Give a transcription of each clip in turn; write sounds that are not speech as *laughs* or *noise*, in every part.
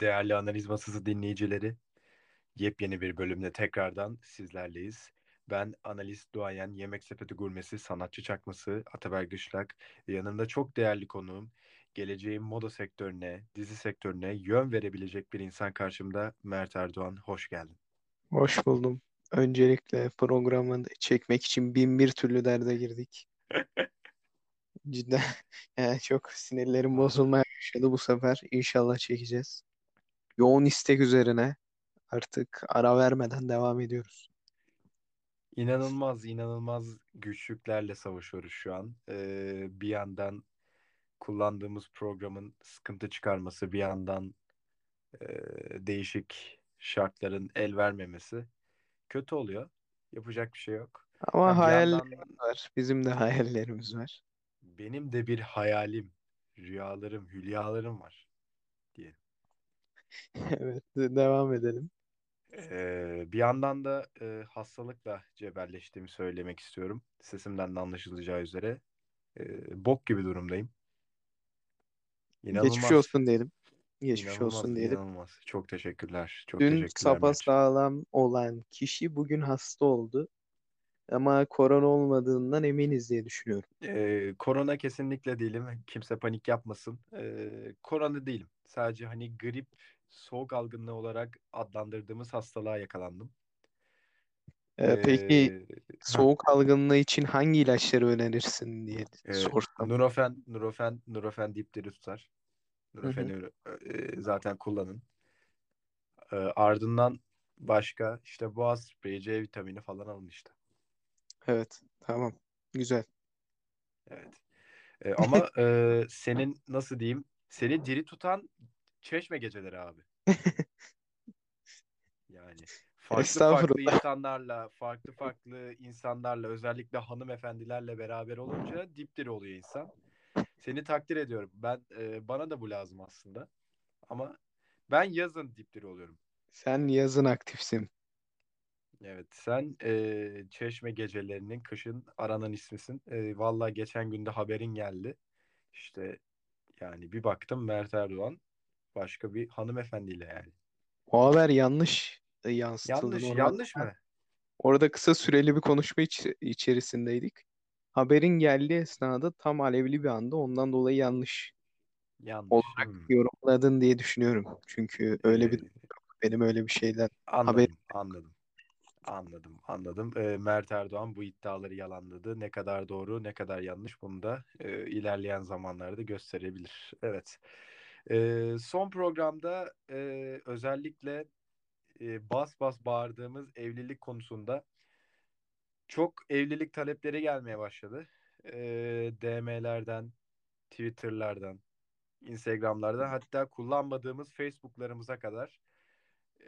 Değerli Analiz Masası dinleyicileri, yepyeni bir bölümde tekrardan sizlerleyiz. Ben analist, duayen, yemek sepeti gurmesi, sanatçı çakması Ataberk Dışlak. Yanımda çok değerli konuğum, geleceğin moda sektörüne, dizi sektörüne yön verebilecek bir insan karşımda Mert Erdoğan. Hoş geldin. Hoş buldum. Öncelikle programı çekmek için bin bir türlü derde girdik. *laughs* Cidden *laughs* yani çok sinirlerim bozulmaya başladı bu sefer. İnşallah çekeceğiz. Yoğun istek üzerine artık ara vermeden devam ediyoruz. İnanılmaz, inanılmaz güçlüklerle savaşıyoruz şu an. Ee, bir yandan kullandığımız programın sıkıntı çıkarması, bir yandan e, değişik şartların el vermemesi kötü oluyor. Yapacak bir şey yok. Ama bir hayallerimiz yandan var. Bizim de hayallerimiz var. benim de bir hayalim, rüyalarım, hülyalarım var diyelim. *laughs* Evet, de- devam edelim. Ee, bir yandan da e, hastalıkla cebelleştiğimi söylemek istiyorum. Sesimden de anlaşılacağı üzere. Ee, bok gibi durumdayım. Geçmiş İnanılmaz, olsun diyelim. Geçmiş inanılmaz, olsun diyelim. inanılmaz. Çok teşekkürler. Çok Dün teşekkürler sapasağlam olan kişi bugün hasta oldu. Ama korona olmadığından eminiz diye düşünüyorum. Ee, korona kesinlikle değilim. Kimse panik yapmasın. Ee, korona değilim. Sadece hani grip, soğuk algınlığı olarak adlandırdığımız hastalığa yakalandım. Ee, peki Ee, soğuk algınlığı için hangi ilaçları önerirsin diye e, sorsam. Nurofen, Nurofen, Nurofen dipleri tutar. Hı hı. Nurofen'i e, zaten kullanın. Ee, ardından başka işte boğaz spreyi, C vitamini falan alın işte. Evet, tamam. Güzel. Evet. Ee, ama e, senin nasıl diyeyim? Seni diri tutan çeşme geceleri abi. *laughs* Yani farklı farklı insanlarla, farklı farklı insanlarla, özellikle hanımefendilerle beraber olunca dipdiri oluyor insan. Seni takdir ediyorum. Ben e, bana da bu lazım aslında. Ama ben yazın dipdiri oluyorum. Sen yazın aktifsin. Evet, sen e, Çeşme gecelerinin kışın aranan ismisin. E, vallahi geçen günde haberin geldi. İşte yani bir baktım Mert Erdoğan başka bir hanımefendiyle yani. O haber yanlış e, yansıtıldı. Yanlış, Normalde yanlış mı? orada kısa süreli bir konuşma iç- içerisindeydik. Haberin geldiği esnada tam alevli bir anda ondan dolayı yanlış Yanlış. olarak Hmm. yorumladın diye düşünüyorum. Çünkü öyle bir E, benim öyle bir şeyden haberim. anladım, anladım. Anladım, anladım. E, Mert Erdoğan bu iddiaları yalanladı. Ne kadar doğru, ne kadar yanlış bunu da e, ilerleyen zamanlarda gösterebilir. Evet. E, son programda e, özellikle e, bas bas bağırdığımız evlilik konusunda çok evlilik talepleri gelmeye başladı. E, DM'lerden, Twitter'lardan, Instagram'lardan hatta kullanmadığımız Facebook'larımıza kadar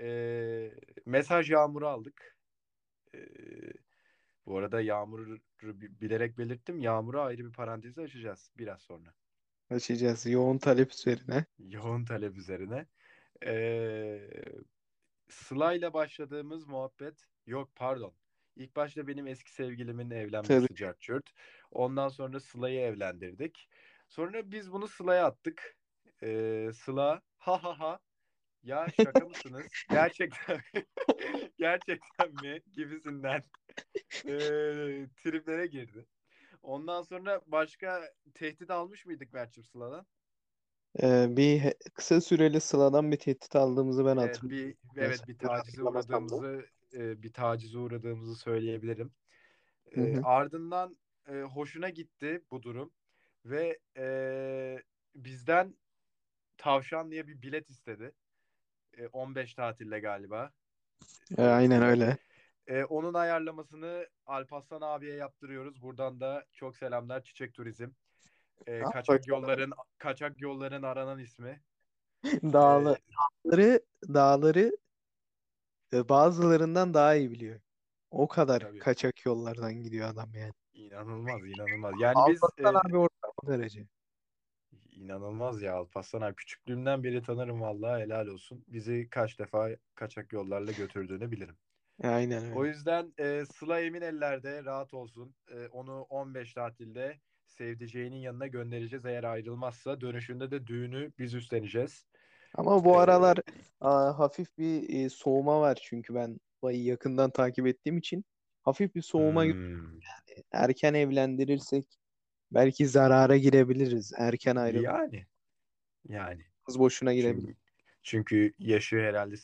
e, mesaj yağmuru aldık. E, bu arada Yağmur'u bi- bilerek belirttim. Yağmur'u ayrı bir parantezi açacağız biraz sonra. Açacağız yoğun talep üzerine. Yoğun talep üzerine. E, Sıla ile başladığımız muhabbet yok pardon. İlk başta benim eski sevgilimin Tabii. evlenmesi curt. Ondan sonra Sıla'yı evlendirdik. Sonra biz bunu Sıla'ya attık. Ee, Sıla ha ha ha ya şaka mısınız? Gerçekten *laughs* gerçekten mi? Gibisinden ee, triplere girdi. Ondan sonra başka tehdit almış mıydık Mert'cim Sıla'dan? Ee, bir kısa süreli Sıla'dan bir tehdit aldığımızı ben Evet hatırlıyorum. bir evet bir tacize uğradığımızı e, bir tacize uğradığımızı söyleyebilirim. Hı E, hı. ardından e, hoşuna gitti bu durum ve e, bizden Tavşanlı'ya bir bilet istedi. E, 15 tatille galiba e, aynen öyle. E, onun ayarlamasını Alparslan abiye yaptırıyoruz. Buradan da çok selamlar Çiçek Turizm. E, Ah, kaçak yolların kaçak yolların aranan ismi. Dağlı, E, dağları, dağları e, bazılarından daha iyi biliyor. O kadar tabii kaçak yollardan gidiyor adam yani. inanılmaz inanılmaz. Yani biz Alparslan e, abi orta o derece. İnanılmaz ya Alparslan abi. Küçüklüğümden beri tanırım vallahi helal olsun. Bizi kaç defa kaçak yollarla götürdüğünü bilirim. Aynen O öyle. yüzden e, Sıla emin ellerde rahat olsun. E, onu 15 tatilde sevdiceğinin yanına göndereceğiz. Eğer ayrılmazsa dönüşünde de düğünü biz üstleneceğiz. Ama bu aralar aa, hafif bir e, soğuma var çünkü ben Bayı yakından takip ettiğim için hafif bir soğuma hmm, erken evlendirirsek belki zarara girebiliriz. Erken ayrılık yani yani boşuna girebilir. çünkü çünkü yaşı herhalde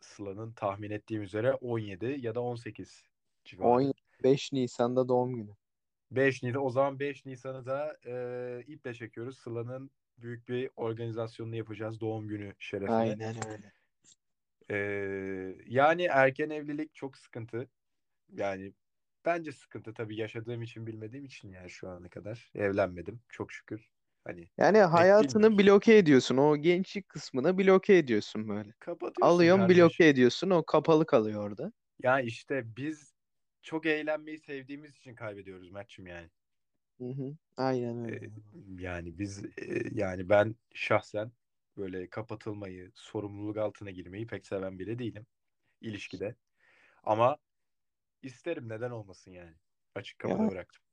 Sıla'nın, tahmin ettiğim üzere 17 ya da 18 civarı. 15 Nisan'da doğum günü. 5 Nisan o zaman 5 Nisan'ı da e, iple çekiyoruz. Sıla'nın büyük bir organizasyonunu yapacağız doğum günü şerefine. Aynen öyle. E, yani erken evlilik çok sıkıntı. Yani bence sıkıntı tabii yaşadığım için bilmediğim için yani şu ana kadar evlenmedim çok şükür. Hani Yani hayatını bloke ediyorsun. O gençlik kısmını bloke ediyorsun böyle. Kapatıyorsun Alıyorsun bloke ediyorsun. O kapalı kalıyor orada. Ya işte biz çok eğlenmeyi sevdiğimiz için kaybediyoruz Mert'cim yani. Hı hı. Aynen Ee, öyle. yani biz e, yani ben şahsen böyle kapatılmayı, sorumluluk altına girmeyi pek seven biri değilim ilişkide. Ama isterim neden olmasın yani. Açık kapıda Ya, bıraktım.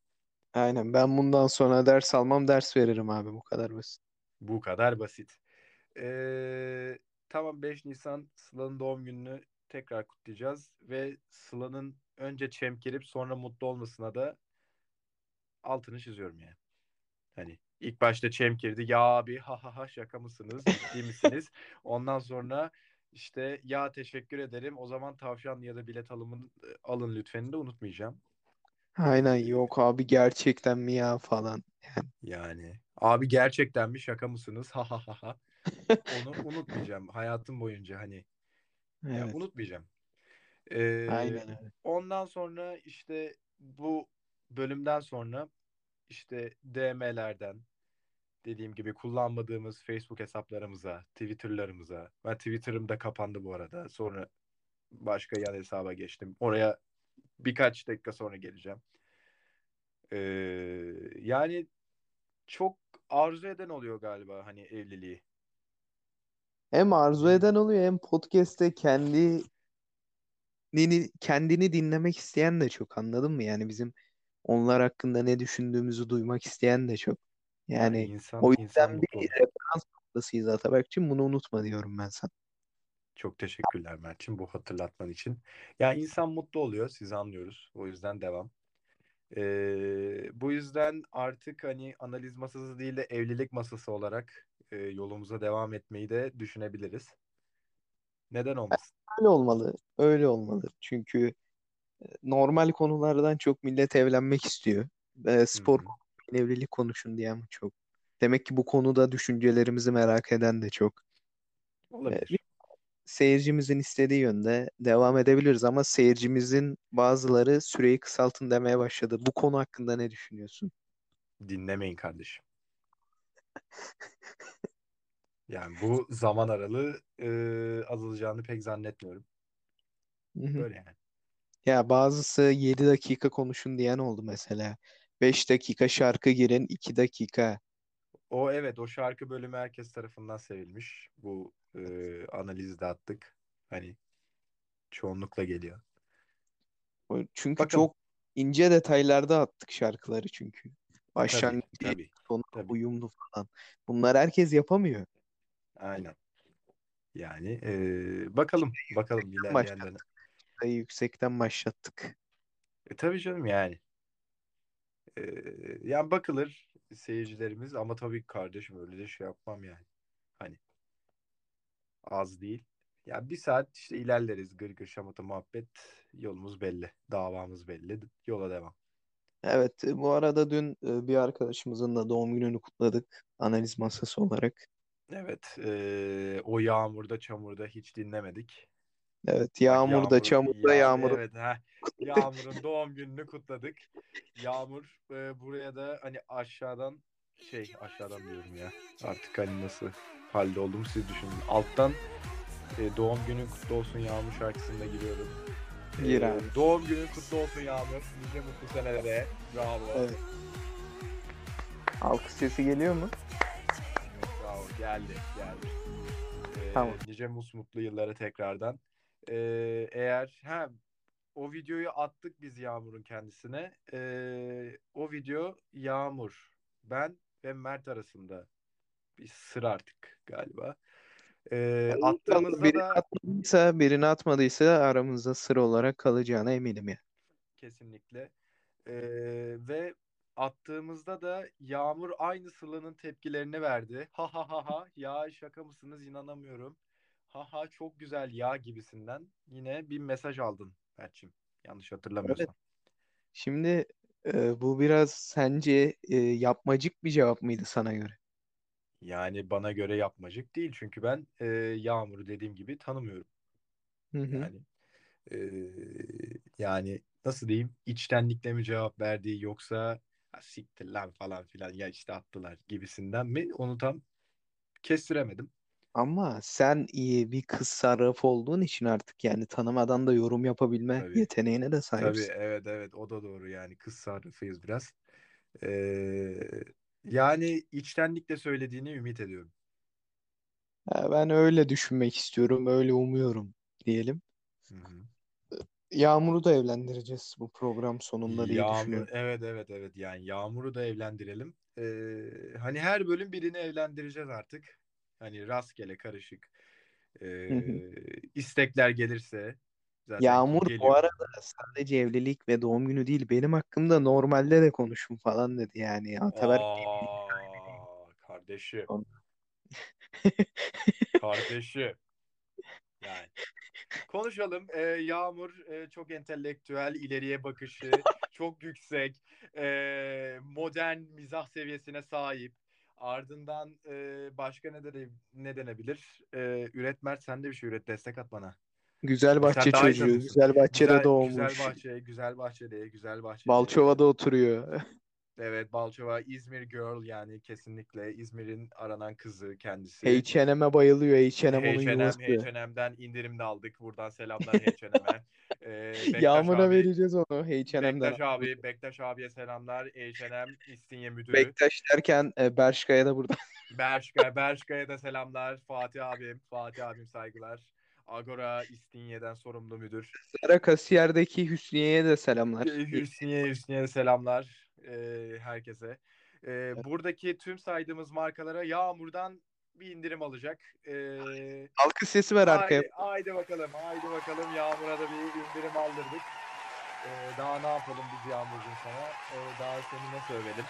Aynen. Ben bundan sonra ders almam, ders veririm abi. Bu kadar basit. Bu kadar basit. Ee, tamam 5 Nisan Sıla'nın doğum gününü tekrar kutlayacağız ve Sıla'nın önce çemkirip sonra mutlu olmasına da altını çiziyorum yani. Hani ilk başta çemkirdi ya abi ha ha ha şaka mısınız ciddi misiniz? *laughs* Ondan sonra işte ya teşekkür ederim o zaman tavşan ya da bilet alımın alın lütfen de unutmayacağım. Aynen yok abi gerçekten mi ya falan. Yani, yani abi gerçekten mi şaka mısınız ha ha ha ha. Onu unutmayacağım hayatım boyunca hani evet. unutmayacağım. Ee, Aynen öyle. ondan sonra işte bu bölümden sonra işte DM'lerden dediğim gibi kullanmadığımız Facebook hesaplarımıza, Twitter'larımıza. Ben Twitter'ım da kapandı bu arada. Sonra başka yan hesaba geçtim. Oraya birkaç dakika sonra geleceğim. Ee, yani çok arzu eden oluyor galiba hani evliliği. Hem arzu eden oluyor hem podcast'te kendini kendini dinlemek isteyen de çok anladın mı? Yani bizim onlar hakkında ne düşündüğümüzü duymak isteyen de çok. Yani Yani insan o insan yüzden mutlu bir referans noktasıyız Atabek'cim. Bunu unutma diyorum ben sana. Çok teşekkürler Mert'ciğim bu hatırlatman için. Yani insan mutlu oluyor, sizi anlıyoruz. O yüzden devam. Ee, bu yüzden artık hani analiz masası değil de evlilik masası olarak e, yolumuza devam etmeyi de düşünebiliriz. Neden olmasın? Öyle olmalı. Öyle olmalı. Çünkü normal konulardan çok millet evlenmek istiyor. E, spor hı. konuşun, evlilik konuşun diyen çok. Demek ki bu konuda düşüncelerimizi merak eden de çok. E, Olabilir. Seyircimizin istediği yönde devam edebiliriz ama seyircimizin bazıları süreyi kısaltın demeye başladı. Bu konu hakkında ne düşünüyorsun? Dinlemeyin kardeşim. *laughs* Yani bu zaman aralığı e, azalacağını pek zannetmiyorum. Böyle yani. Ya bazısı 7 dakika konuşun diyen oldu mesela. 5 dakika şarkı girin, 2 dakika. O evet o şarkı bölümü herkes tarafından sevilmiş. Bu e, analizi de attık. Hani çoğunlukla geliyor. Çünkü Bakalım. çok ince detaylarda attık şarkıları çünkü. Tabii sonu tabii. uyumlu falan. Bunlar herkes yapamıyor. Aynen. Yani e, bakalım bakalım ilerleyen Başlattık. dönem. Sayı yüksekten başlattık. E, tabii canım yani. E, yani bakılır seyircilerimiz ama tabii kardeşim öyle de şey yapmam yani. Hani az değil. Ya bir saat işte ilerleriz gır gır şamata muhabbet yolumuz belli. Davamız belli. Yola devam. Evet, e, bu arada dün e, bir arkadaşımızın da doğum gününü kutladık analiz masası olarak. Evet e, o yağmurda çamurda hiç dinlemedik. Evet, yağmurda, Yağmur çamurda, ya yağmurun evet ha Yağmur'un doğum gününü kutladık. Yağmur e, buraya da hani aşağıdan şey aşağıdan diyorum ya. Artık hani nasıl halde olduğumu siz düşünün. Alttan e, doğum günün kutlu olsun Yağmur şarkısında giriyorum. E, gir abi. doğum günün kutlu olsun Yağmur. Nice mutlu senelere. Bravo. Evet. Alkış sesi geliyor mu? Bravo. Geldi. Geldi. E, Tamam. nice musmutlu yıllara tekrardan. E, eğer ha o videoyu attık biz Yağmur'un kendisine. Ee, o video Yağmur, ben ve Mert arasında bir sır artık galiba. Ee, attığımızda birini da atmadıysa, birini atmadıysa aramızda sır olarak kalacağına eminim ya. kesinlikle Ee, ve attığımızda da Yağmur aynı Sıla'nın tepkilerini verdi. Ha ha ha ha ya şaka mısınız inanamıyorum. Ha ha çok güzel ya gibisinden yine bir mesaj aldın Berçim. Yanlış Evet. hatırlamıyorsam. Şimdi e, bu biraz sence e, yapmacık bir cevap mıydı sana göre? Yani bana göre yapmacık değil çünkü ben e, Yağmur'u dediğim gibi tanımıyorum. Hı hı. Yani e, yani nasıl diyeyim içtenlikle mi cevap verdiği yoksa ha, siktir lan falan filan ya işte attılar gibisinden mi onu tam kestiremedim. Ama sen iyi bir kız sarrafı olduğun için artık yani tanımadan da yorum yapabilme Tabii. yeteneğine de Tabii sahipsin. evet evet o da doğru yani kız sarrafıyız biraz. Ee, yani içtenlikle söylediğini ümit ediyorum. Ya ben öyle düşünmek istiyorum, öyle umuyorum diyelim. Hı hı. Yağmur'u da evlendireceğiz bu program sonunda diye Yağmur düşünüyorum. evet evet evet yani Yağmur'u da evlendirelim. Ee, hani her bölüm birini evlendireceğiz artık. Hani rastgele karışık. Ee, istekler gelirse zaten Yağmur bu geliyor. arada sadece evlilik ve doğum günü değil benim hakkımda normalde de konuşun falan dedi yani. Ataberk Aa kardeşi kardeşi *laughs* yani. Konuşalım. Ee, Yağmur e, çok entelektüel, ileriye bakışı çok yüksek, e, modern mizah seviyesine sahip. Ardından e, başka ne, dene, ne denebilir? E, üret Mert sen de bir şey üret, destek at bana. Güzel E, sen bahçe iyi çocuğu, güzel bahçede Güzel, güzel doğmuş. bahçe, güzel bahçede, güzel bahçede. Balçova'da oturuyor. Evet, Balçova, İzmir Girl yani kesinlikle İzmir'in aranan kızı kendisi. H&M'e bayılıyor. H&M onun H&M, yuvası. H&M'den indirimde aldık. Buradan selamlar H&M'e. *laughs* Ee, *laughs* Bektaş Yağmur'a abi, vereceğiz onu H&M'den. Bektaş abi, Bektaş abiye selamlar. H&M İstinye müdürü. Bektaş derken e, Bershka'ya da burada. *laughs* Berşka, Berşka'ya da selamlar. Fatih abim, Fatih abim saygılar. Agora İstinye'den sorumlu müdür. Sara Kasiyer'deki Hüsniye'ye de selamlar. Hüsniye, Hüsniye'ye selamlar ee, herkese. Ee, buradaki tüm saydığımız markalara Yağmur'dan bir indirim alacak. Ee, Alkış sesi ver arkaya. Haydi, haydi bakalım, haydi bakalım. Yağmur'a da bir indirim aldırdık. Ee, daha ne yapalım biz Yağmur'cum sana? Ee, daha seni ne söyledim?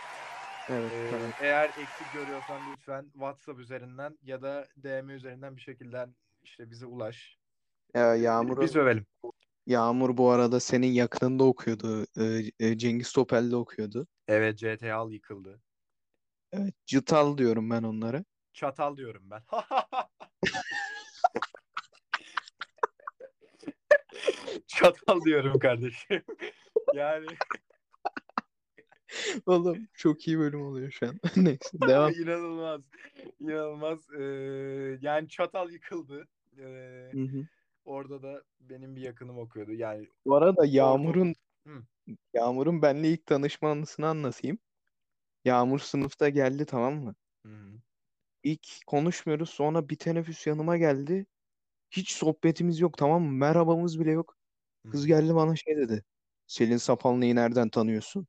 Evet, Ee, eğer eksik görüyorsan lütfen WhatsApp üzerinden ya da DM üzerinden bir şekilde işte bize ulaş. Ya Ee, Yağmur'un biz övelim. Yağmur bu arada senin yakınında okuyordu. E, e, Cengiz Topel'de okuyordu. Evet CTA yıkıldı. Evet, cıtal diyorum ben onlara. Çatal diyorum ben. *laughs* Çatal diyorum kardeşim. yani Oğlum çok iyi bölüm oluyor şu an. *laughs* Neyse devam. inanılmaz. İnanılmaz. Ee, yani çatal yıkıldı. Ee, Hı hı. orada da benim bir yakınım okuyordu. Yani Bu arada Yağmur'un Hı. Yağmur'un benle ilk tanışma anısını anlatayım. Yağmur sınıfta geldi tamam mı? Hı hı. İlk konuşmuyoruz sonra bir teneffüs yanıma geldi. Hiç sohbetimiz yok tamam mı? Merhabamız bile yok. Kız geldi bana şey dedi. Selin Sapanlı'yı nereden tanıyorsun?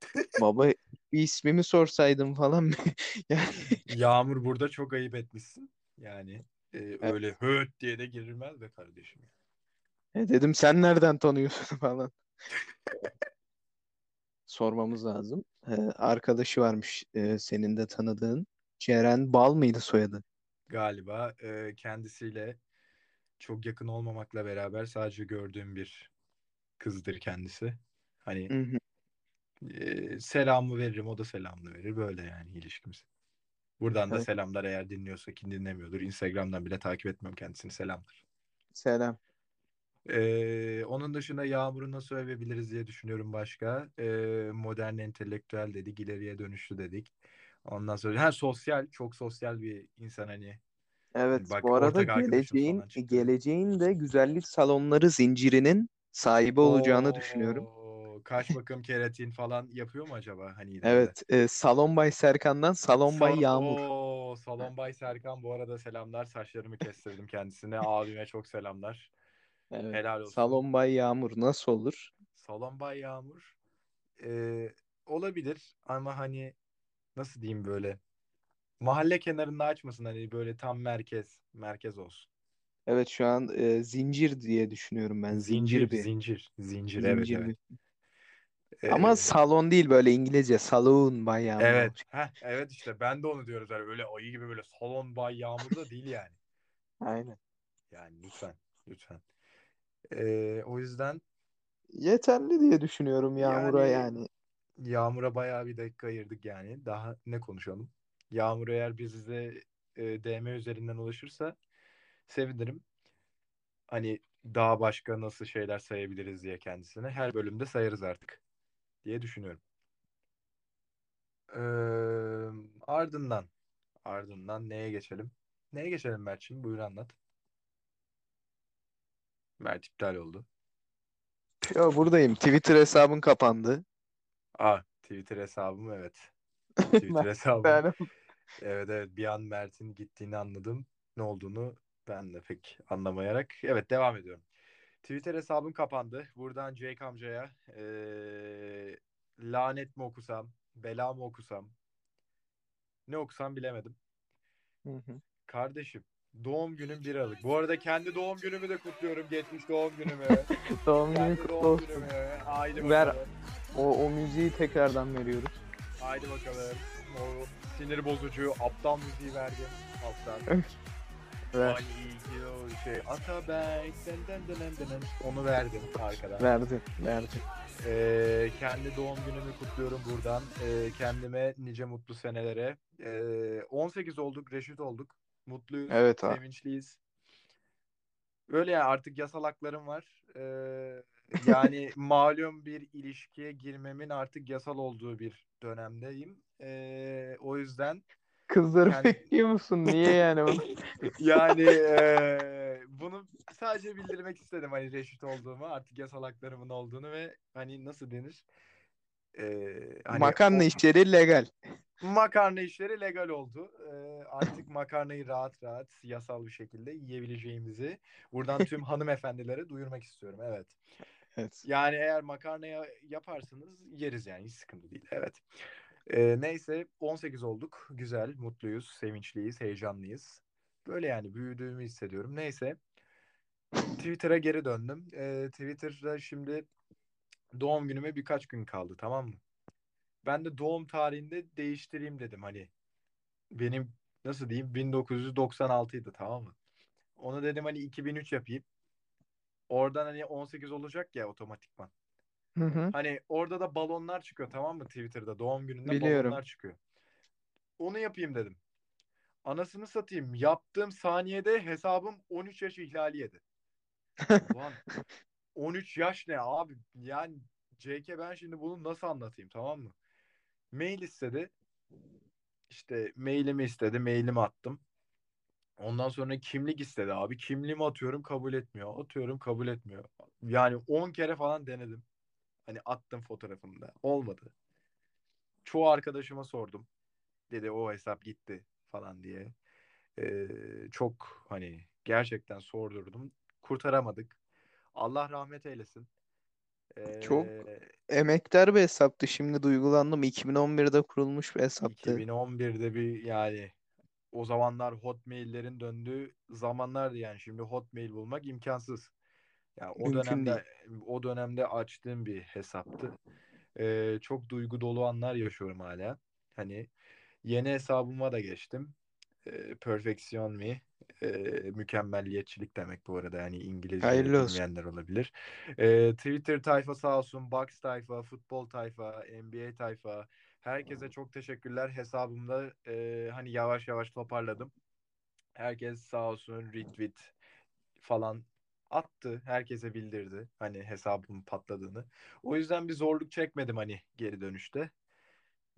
*laughs* Baba bir ismimi sorsaydın falan. *laughs* Yani Yağmur burada çok ayıp etmişsin. Yani e, Evet. öyle höt diye de girilmez be kardeşim. E dedim sen nereden tanıyorsun falan. Sormamız lazım. E, arkadaşı varmış e, senin de tanıdığın. Ceren Bal mıydı soyadı? Galiba e, kendisiyle çok yakın olmamakla beraber sadece gördüğüm bir kızdır kendisi. Hani Hı hı. e, selamı veririm, o da selamını verir. Böyle yani ilişkimiz. Buradan da Evet. selamlar eğer dinliyorsa kim dinlemiyordur. Instagram'dan bile takip etmiyorum kendisini. Selamlar. Selam. Ee, onun dışında Yağmur'u nasıl övebiliriz diye düşünüyorum başka. Ee, modern entelektüel dedik, ileriye dönüşlü dedik. Ondan sonra ha sosyal, çok sosyal bir insan hani. Evet, Bak bu arada geleceğin geleceğin de güzellik salonları zincirinin sahibi olacağını düşünüyorum. Oo, kaş bakım keratin falan yapıyor mu acaba hani? Evet, e, Salon Bay Serkan'dan Salon Bay Salon, Yağmur. Oo, Salon Bay Serkan bu arada selamlar. Saçlarımı kestirdim kendisine. Abime çok selamlar. Evet, Helal olsun. Salon Bay Yağmur nasıl olur? Salon Bay Yağmur. Ee, olabilir ama hani nasıl diyeyim böyle Mahalle kenarında açmasın hani böyle tam merkez. Merkez olsun. Evet şu an e, zincir diye düşünüyorum ben. Zincir, Zincir, bir. zincir, zincir. Evet, Zincir evet. bir. Ee, Ama salon değil böyle İngilizce. Salon Bay Yağmur evet. Heh, evet işte ben de onu diyorum. Yani öyle ayı gibi böyle salon bay yağmur da değil yani. *laughs* Aynen. Yani lütfen, lütfen. Ee, o yüzden Yeterli diye düşünüyorum Yağmur'a yani yani. Yağmur'a bayağı bir dakika ayırdık yani. Daha ne konuşalım? Yağmur eğer bize e, DM üzerinden ulaşırsa sevinirim. Hani daha başka nasıl şeyler sayabiliriz diye kendisine. Her bölümde sayarız artık diye düşünüyorum. Ee, ardından ardından neye geçelim? Neye geçelim Mert'ciğim? Buyur anlat. Mert iptal oldu. Ya buradayım. Twitter hesabın kapandı. Aa, Twitter hesabım evet. *laughs* Twitter hesabım. yani Evet evet bir an Mert'in gittiğini anladım. Ne olduğunu ben de pek anlamayarak. Evet devam ediyorum. Twitter hesabım kapandı. Buradan Jake amcaya eee, lanet mi okusam, bela mı okusam, ne okusam bilemedim. Hı hı. Kardeşim doğum günüm 1 Aralık. Bu arada kendi doğum günümü de kutluyorum. Geçmiş doğum günümü. *laughs* Doğum kendi kutlu olsun. günümü. Haydi Ver. O, o müziği tekrardan veriyoruz. Haydi bakalım. O sinir bozucu aptal müziği verdim alttan. Ver. Ay iyi ki o şey Atabek den den den den den. onu verdim arkadan. Verdi. Verdi. Ee, kendi doğum günümü kutluyorum buradan. Ee, kendime nice mutlu senelere. Ee, 18 olduk, reşit olduk. Mutluyuz, Evet sevinçliyiz. Öyle ya artık yasal haklarım var. Ee, yani malum bir ilişkiye girmemin artık yasal olduğu bir dönemdeyim. Ee, o yüzden Kızları Kend- bekliyor musun? Niye yani bunu? *laughs* yani eee, bunu sadece bildirmek istedim hani reşit olduğumu artık yasal haklarımın olduğunu ve hani nasıl denir Eee, hani Makarna o- işleri legal. makarna işleri legal oldu Eee, artık makarnayı rahat rahat yasal bir şekilde yiyebileceğimizi buradan tüm hanımefendilere duyurmak istiyorum evet Evet. yani eğer makarnaya yaparsanız yeriz yani hiç sıkıntı değil evet Eee, neyse 18 olduk güzel mutluyuz sevinçliyiz heyecanlıyız Böyle yani büyüdüğümü hissediyorum. Neyse. Twitter'a geri döndüm. Ee, Twitter'da şimdi doğum günüme birkaç gün kaldı tamam mı? Ben de doğum tarihinde değiştireyim dedim hani. Benim nasıl diyeyim 1996 idi tamam mı? Onu dedim hani 2003 yapayım. Oradan hani 18 olacak ya otomatikman. Hı hı. Hani orada da balonlar çıkıyor tamam mı Twitter'da doğum gününde Biliyorum. balonlar çıkıyor. Onu yapayım dedim. Anasını satayım. Yaptığım saniyede hesabım 13 yaş ihlali yedi. *laughs* Ulan 13 yaş ne abi? Yani CK ben şimdi bunu nasıl anlatayım tamam mı? Mail istedi. İşte mailimi istedi. Mailimi attım. Ondan sonra kimlik istedi abi. Kimliğimi atıyorum kabul etmiyor. Atıyorum kabul etmiyor. Yani 10 kere falan denedim. Hani attım fotoğrafını da. Olmadı. Çoğu arkadaşıma sordum. Dedi o hesap gitti falan diye. Ee, çok hani gerçekten sordurdum. Kurtaramadık. Allah rahmet eylesin. Çok Ee, emektar bir hesaptı. Şimdi duygulandım. 2011'de kurulmuş bir hesaptı. 2011'de bir yani o zamanlar Hotmail'lerin döndüğü zamanlardı yani şimdi Hotmail bulmak imkansız. Yani o Mümkün dönemde o dönemde açtığım bir hesaptı. Ee, çok duygu dolu anlar yaşıyorum hala. Hani yeni hesabıma da geçtim. Ee, Perfection Me. Ee, mükemmelliyetçilik demek bu arada yani İngilizce Hayırlı bilmeyenler olabilir. Ee, Twitter tayfa sağ olsun, Bucks tayfa, futbol tayfa, NBA tayfa. Herkese çok teşekkürler. Hesabımda e, hani yavaş yavaş toparladım. Herkes sağ olsun retweet falan attı. Herkese bildirdi hani hesabımın patladığını. O yüzden bir zorluk çekmedim hani geri dönüşte.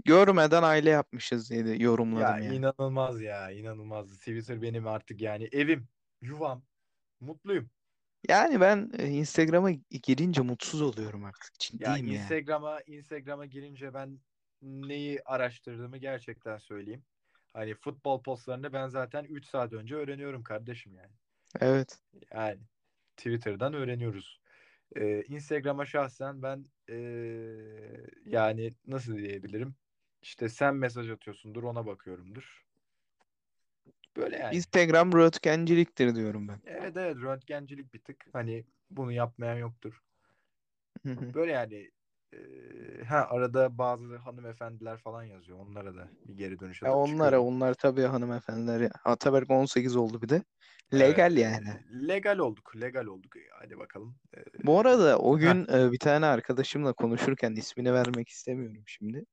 Görmeden aile yapmışız diye de Ya yorumladım yani. inanılmaz ya inanılmaz. Twitter benim artık yani evim, yuvam. Mutluyum. Yani ben e, Instagram'a girince mutsuz oluyorum artık. Ya Ciddiyim yani. Instagram'a Instagram'a girince ben neyi araştırdığımı gerçekten söyleyeyim. Hani futbol postlarını ben zaten 3 saat önce öğreniyorum kardeşim yani. Evet. Yani Twitter'dan öğreniyoruz. Ee, Instagram'a şahsen ben ee, yani nasıl diyebilirim? İşte sen mesaj atıyorsundur ona bakıyorumdur. Böyle yani. Instagram röntgenciliktir diyorum ben. Evet evet röntgencilik bir tık. Hani bunu yapmayan yoktur. Böyle yani ha arada bazı hanımefendiler falan yazıyor. Onlara da bir geri dönüş Ya atıp onlara çıkıyorum. onlar tabii hanımefendiler. Ataberk 18 oldu bir de. Evet, Legal e, yani. legal olduk. Legal olduk. Hadi bakalım. Bu arada o gün e, bir tane arkadaşımla konuşurken ismini vermek istemiyorum şimdi.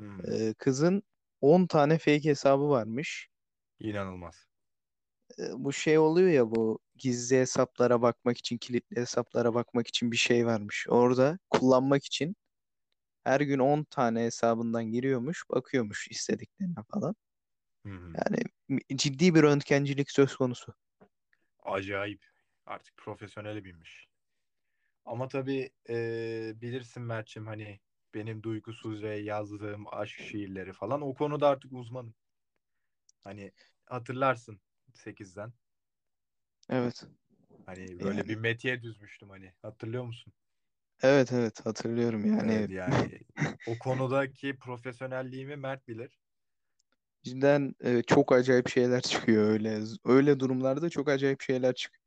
Hmm, kızın 10 tane fake hesabı varmış. inanılmaz. Bu şey oluyor ya bu gizli hesaplara bakmak için, kilitli hesaplara bakmak için bir şey varmış. Orada kullanmak için her gün 10 tane hesabından giriyormuş, bakıyormuş istediklerine falan. Hı hı. Yani ciddi bir röntgencilik söz konusu. Acayip. Artık profesyonele binmiş. Ama tabii e, bilirsin Mert'cim hani benim duygusuz ve yazdığım aşk şiirleri falan o konuda artık uzmanım. Hani hatırlarsın 8'den. Evet. Hani böyle Yani bir metiye düzmüştüm hani. Hatırlıyor musun? evet evet hatırlıyorum yani Evet yani *laughs* o konudaki profesyonelliğimi Mert bilir. cidden e, çok acayip şeyler çıkıyor öyle. Öyle durumlarda çok acayip şeyler çıkıyor.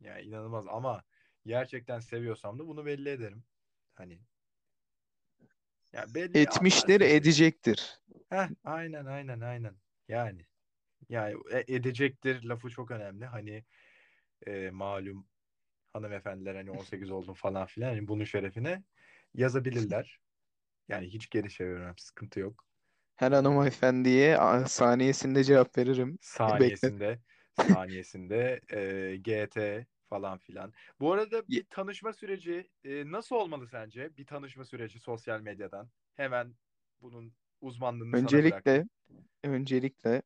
Yani inanılmaz ama gerçekten seviyorsam da bunu belli ederim. Hani ya belli Etmiştir, edecektir. Heh, aynen aynen aynen. Yani yani e- edecektir lafı çok önemli. Hani e, malum hanımefendiler hani 18 oldum falan filan hani bunun şerefine yazabilirler. Yani hiç geri çevirmem sıkıntı yok. Her hanımefendiye saniyesinde cevap veririm. Saniyesinde saniyesinde e, GT falan filan. Bu arada bir tanışma süreci e, nasıl olmalı sence? Bir tanışma süreci sosyal medyadan. Hemen bunun uzmanlığını sana Öncelikle bıraktım. öncelikle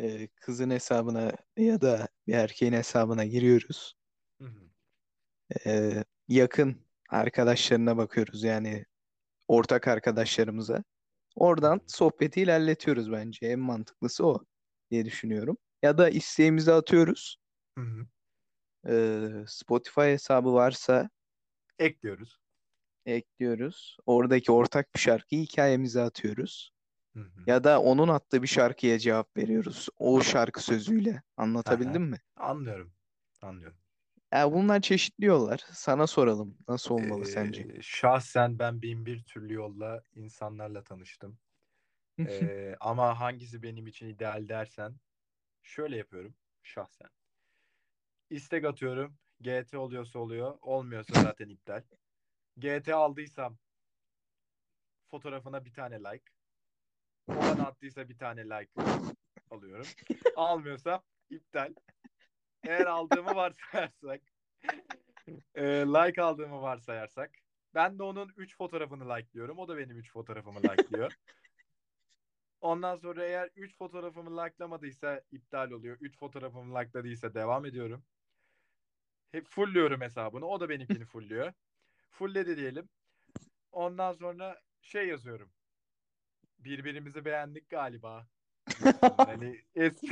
e, kızın hesabına ya da bir erkeğin hesabına giriyoruz. Hı hı, E, yakın arkadaşlarına bakıyoruz yani ortak arkadaşlarımıza. Oradan sohbeti ilerletiyoruz bence. En mantıklısı o diye düşünüyorum. Ya da isteğimizi atıyoruz. hı hı. Ee, Spotify hesabı varsa Ekliyoruz. ekliyoruz. Oradaki ortak bir şarkıyı hikayemize atıyoruz. Hı hı. Ya da onun attığı bir şarkıya cevap veriyoruz. O şarkı sözüyle. Aha, Anlatabildim mi? anlıyorum. Anlıyorum. Ya bunlar çeşitli yollar. Sana soralım. Nasıl olmalı sence? Ee, şahsen ben bin bir türlü yolla insanlarla tanıştım. Ee, ama hangisi benim için ideal dersen şöyle yapıyorum şahsen. İstek atıyorum. GT oluyorsa oluyor. Olmuyorsa zaten iptal. GT aldıysam fotoğrafına bir tane like. Bana attıysa bir tane like alıyorum. Almıyorsam iptal. Eğer aldığımı varsayarsak e, like aldığımı varsayarsak ben de onun 3 fotoğrafını like'lıyorum. O da benim 3 fotoğrafımı like'lıyor. Ondan sonra eğer 3 fotoğrafımı likelamadıysa iptal oluyor. 3 fotoğrafımı likeladıysa devam ediyorum. Hep fullliyorum hesabını. O da benimkini fullliyor. Fullledi diyelim. Ondan sonra şey yazıyorum. Birbirimizi beğendik galiba. *laughs* Hani eski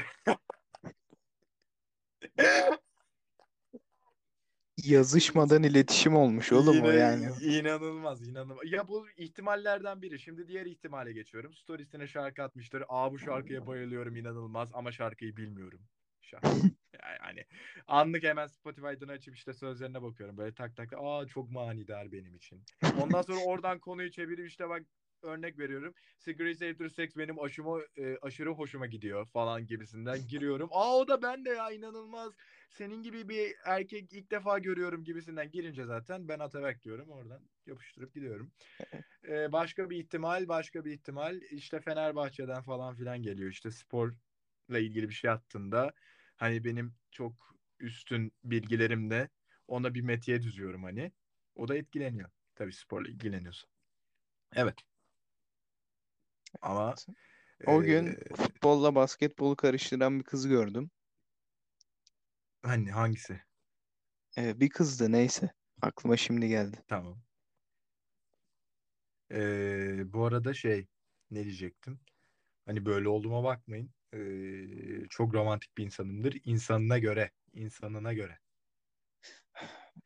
Yazışmadan iletişim olmuş oğlum o Yine yani. inanılmaz inanılmaz. Ya bu ihtimallerden biri. Şimdi diğer ihtimale geçiyorum. Storiesine şarkı atmıştır. Aa bu şarkıya bayılıyorum inanılmaz ama şarkıyı bilmiyorum. Şahsen. *laughs* Yani anlık hemen Spotify'dan açıp işte sözlerine bakıyorum. Böyle tak tak. Aa çok manidar benim için. Ondan sonra oradan konuyu çevirip işte bak örnek veriyorum. Cigarettes After Sex benim aşıma, e, aşırı hoşuma gidiyor falan gibisinden giriyorum. *laughs* Aa o da ben de ya inanılmaz. Senin gibi bir erkek ilk defa görüyorum gibisinden girince zaten ben Atabek diyorum. Oradan yapıştırıp gidiyorum. Ee, *laughs* başka bir ihtimal, başka bir ihtimal işte Fenerbahçe'den falan filan geliyor. İşte sporla ilgili bir şey attığında hani benim çok üstün bilgilerimle ona bir metiye düzüyorum hani. O da etkileniyor. Tabii sporla ilgileniyorsa. Evet. Ama O e, gün futbolla basketbolu karıştıran bir kız gördüm. hani hangisi? Ee, bir kızdı neyse. Aklıma şimdi geldi. Tamam. Ee, bu arada şey ne diyecektim? Hani böyle olduğuma bakmayın. Ee, çok romantik bir insanımdır. İnsanına göre, insanına göre.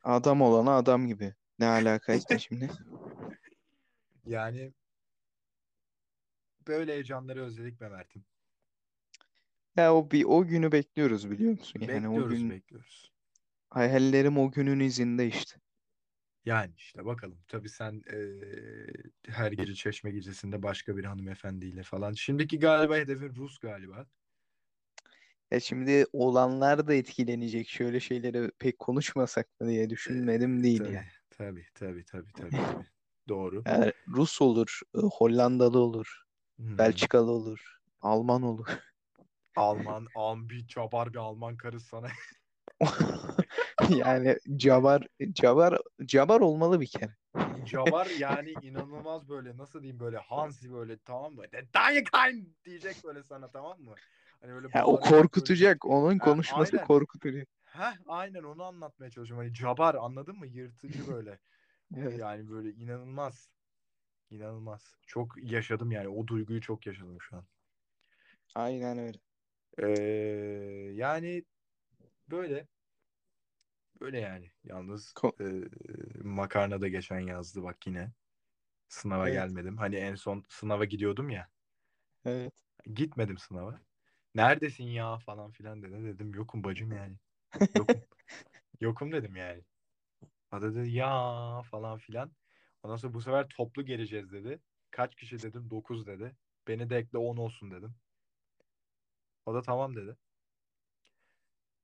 Adam olana adam gibi. Ne alakaysa şimdi. *laughs* Yani böyle heyecanları özledik be Mert'im. Ya o bir o günü bekliyoruz biliyor musun? Yani o Bekliyoruz, gün bekliyoruz. hayallerim o günün izinde işte. Yani işte bakalım. Tabii sen eee, her gece Çeşme gecesinde başka bir hanımefendiyle falan. Şimdiki galiba hedefin Rus galiba. Ya şimdi olanlar da etkilenecek. Şöyle şeyleri pek konuşmasak mı diye düşünmedim değil tabii, yani. tabii, tabii, tabii, tabii, tabii. *laughs* Doğru. Yani Rus olur, e, Hollandalı olur, Hı. Belçikalı olur, Alman olur. *laughs* Alman, bir çabar bir Alman karı sana. *laughs* Yani cabar, cabar, cabar olmalı bir kere. Cabar *laughs* yani inanılmaz böyle nasıl diyeyim böyle Hansi böyle tamam mı? Dayıkayn diyecek böyle sana tamam mı? Hani böyle Ya o bağıracak çocuk. korkutacak, onun Ha, konuşması aynen. korkutacak. Heh, aynen onu anlatmaya çalışıyorum. Hani cabar anladın mı? Yırtıcı böyle. Evet, Yani böyle inanılmaz. İnanılmaz. Çok yaşadım yani. O duyguyu çok yaşadım şu an. aynen öyle. Ee, yani böyle. Böyle yani. Yalnız Ko- e, makarna da geçen yazdı bak yine. Sınava evet, gelmedim. Hani en son sınava gidiyordum ya. evet. Gitmedim sınava. Neredesin ya falan filan dedi. Dedim yokum bacım yani. Yokum. *laughs* Yokum dedim yani. O da dedi ya falan filan. Ondan sonra bu sefer toplu geleceğiz dedi. Kaç kişi dedim 9 dedi. Beni de ekle 10 olsun dedim. O da tamam dedi.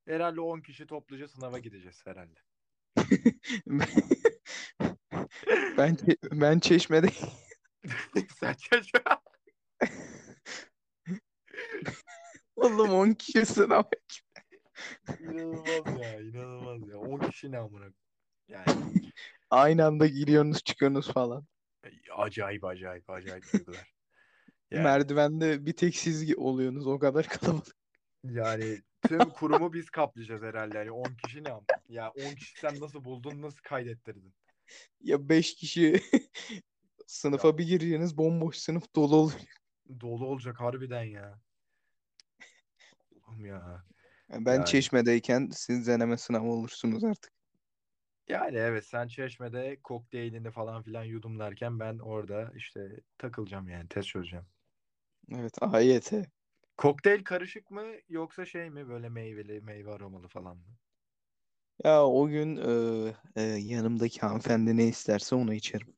Herhalde 10 kişi topluca sınava gideceğiz herhalde. *laughs* Ben ben Çeşme'de *laughs* Sen çocuğa. *laughs* oğlum 10 kişi sınav. İnanılmaz ya inanılmaz ya. 10 kişi ne amına. Yani Aynı anda giriyorsunuz çıkıyorsunuz falan. acayip acayip acayip duygular. *laughs* Yani Merdivende bir tek siz oluyorsunuz o kadar kalabalık. yani tüm *laughs* kurumu biz kaplayacağız herhalde. Yani 10 kişi ne am? Ya 10 kişi sen nasıl buldun nasıl kaydettirdin? Ya 5 kişi *laughs* Ya sınıfa bir gireceğiniz bomboş sınıf dolu oluyor. dolu olacak harbiden ya. Allah'ım ya. Ben Yani Çeşme'deyken siz deneme sınavı olursunuz artık. Yani evet sen Çeşme'de kokteylini falan filan yudumlarken ben orada işte takılacağım yani test çözeceğim. Evet AYT. Kokteyl karışık mı yoksa şey mi böyle meyveli meyve aromalı falan mı? Ya o gün e, e, yanımdaki hanımefendi ne isterse onu içerim.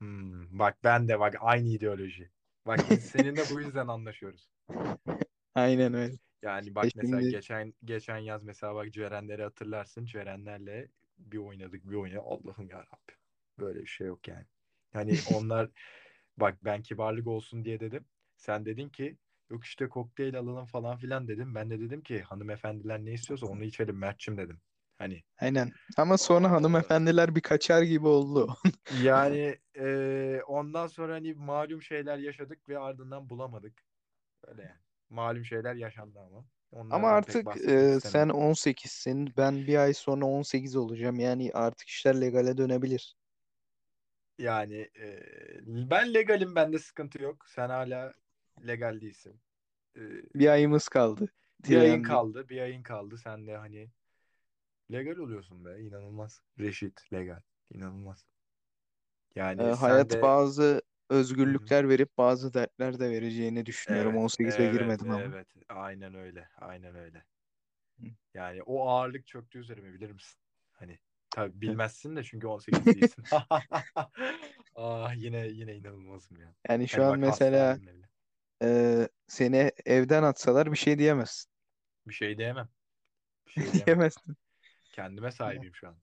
Hmm, bak ben de bak aynı ideoloji. Bak biz seninle bu yüzden anlaşıyoruz. *laughs* Aynen öyle. Yani E bak mesela şimdi geçen geçen yaz mesela bak Cerenleri hatırlarsın. Cerenlerle bir oynadık bir oynadık. Allah'ım ya Rabbim. Böyle bir şey yok yani. Hani onlar *laughs* bak ben kibarlık olsun diye dedim. Sen dedin ki yok işte kokteyl alalım falan filan dedim. Ben de dedim ki hanımefendiler ne istiyorsa onu içelim Mert'cim dedim. Hani aynen. Ama sonra hanımefendiler bir kaçar gibi oldu. *laughs* yani e, ondan sonra hani malum şeyler yaşadık ve ardından bulamadık. Öyle yani. Malum şeyler yaşandı ama. Ama Onlardan pek artık bahsetmek e, sen istemiyorum. 18'sin. Ben bir ay sonra 18 olacağım. Yani artık işler legale dönebilir. Yani e, ben legalim bende sıkıntı yok. Sen hala legal değilsin. E, Bir ayımız kaldı. bir ayın kaldı. Bir ayın kaldı. Sen de hani legal oluyorsun be. İnanılmaz. Reşit legal. İnanılmaz. E, Yani sen hayat de bazı. Özgürlükler verip bazı dertler de vereceğini düşünüyorum. evet, 18'e evet, girmedim ama. evet. Aynen öyle. Aynen öyle. Hı. Yani o ağırlık çöktü üzerime bilir misin? Hani tabii bilmezsin de çünkü 18 *laughs* değilsin. *laughs* Ah yine yine inanılmazım ya. Yani şu Hani an bak mesela e, seni evden atsalar bir şey diyemezsin. Bir şey diyemem. Bir şey *laughs* diyemem. Diyemezsin. Kendime Ya, sahibiyim şu an.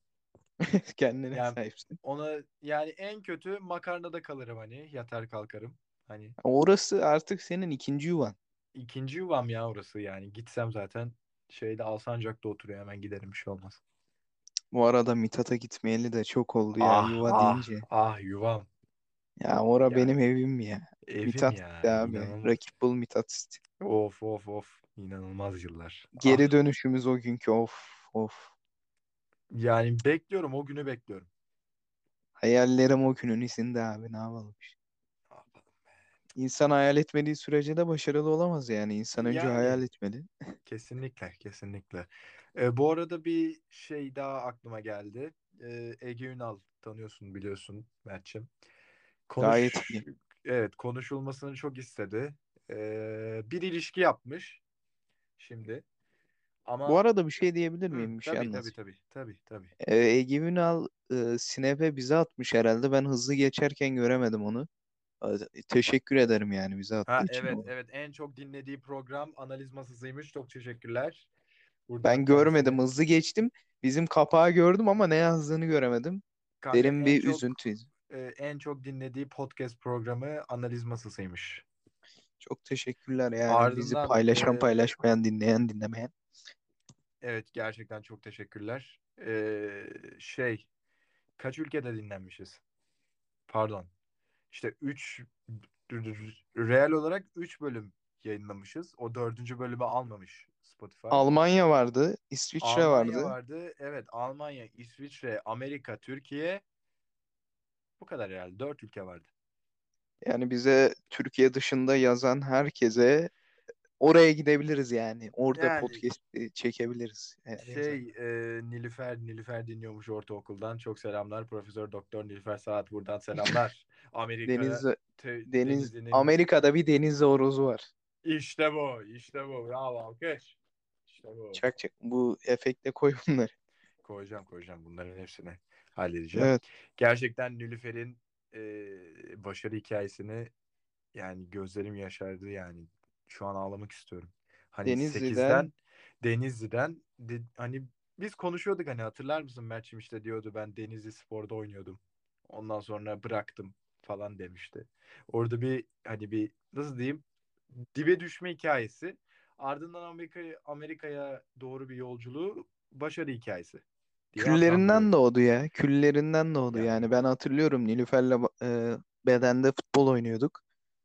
*laughs* Kendine Yani sahipsin. ona yani en kötü makarnada kalırım hani yatar kalkarım. Hani Orası artık senin ikinci yuvan. ikinci yuvam ya orası yani. Gitsem zaten şeyde Alsancak'ta oturuyor hemen giderim bir şey olmaz. Bu arada Mithat'a gitmeyeli de çok oldu ya Ah yuva ah deyince. ah yuvam. Ya ora Ya benim evim ya. evim Mithat ya iste abi. inanılmaz. Rakip bul Mithat iste. Of of of inanılmaz yıllar. Geri Ah dönüşümüz o günkü of of. Yani bekliyorum o günü bekliyorum. Hayallerim o günün izinde abi ne yapalım. İnsan hayal etmediği sürece de başarılı olamaz yani. İnsan önce hayal Yani etmeli. *laughs* kesinlikle kesinlikle. Ee, bu arada bir şey daha aklıma geldi. Ee, Ege Ünal tanıyorsun biliyorsun Mert'ciğim. Gayet Konuş iyi. *laughs* evet konuşulmasını çok istedi. Ee, bir ilişki yapmış. şimdi. Bu Ama arada bir şey diyebilir hı, miyim? Bir şey tabii tabii anlatayım. tabii tabii tabii. Ee, Ege Ünal e, Snap'e bize atmış herhalde. Ben hızlı geçerken göremedim onu. Ee, Teşekkür ederim yani bize attığı Ha için. evet evet en çok dinlediği program analiz masasıymış. Çok teşekkürler. Buradan Ben görmedim, kendisine hızlı geçtim. Bizim kapağı gördüm ama ne yazdığını göremedim. kanka Derin en bir çok üzüntü. e, en çok dinlediği podcast programı analiz masasıymış. Çok teşekkürler yani bizi Ardından paylaşan e, paylaşmayan dinleyen dinlemeyen. Evet gerçekten çok teşekkürler. E, şey kaç ülkede dinlenmişiz? Pardon. İşte 3 real olarak 3 bölüm yayınlamışız. O dördüncü bölümü almamış Spotify. Almanya vardı, İsviçre Almanya vardı. vardı. Evet Almanya, İsviçre, Amerika, Türkiye. Bu kadar herhalde. Dört ülke vardı. Yani bize Türkiye dışında yazan herkese oraya gidebiliriz yani. Orada Yani podcast çekebiliriz eğer yazar. şey e, Nilüfer Nilüfer dinliyormuş ortaokuldan. Çok selamlar. Profesör Doktor Nilüfer Saat buradan selamlar. *laughs* Amerika Deniz te- Deniz denizinin Amerika'da bir deniz horozu var. işte bu. işte bu. Bravo alkış. İşte bu. Çak çak bu efekte koy bunları. Koyacağım koyacağım bunların hepsini halledeceğim. Evet. Gerçekten Nilüfer'in e, başarı hikayesini yani gözlerim yaşardı yani. Şu an ağlamak istiyorum. Hani Denizli'den 8'den Denizli'den de- hani biz konuşuyorduk hani hatırlar mısın Mert'cim işte diyordu ben Denizli Spor'da oynuyordum. Ondan sonra bıraktım falan demişti. Orada bir hani bir nasıl diyeyim dibe düşme hikayesi. Ardından Amerika Amerika'ya doğru bir yolculuğu başarı hikayesi küllerinden doğdu ya. Küllerinden doğdu Yani yani. Ben hatırlıyorum Nilüfer'le e, bedende futbol oynuyorduk.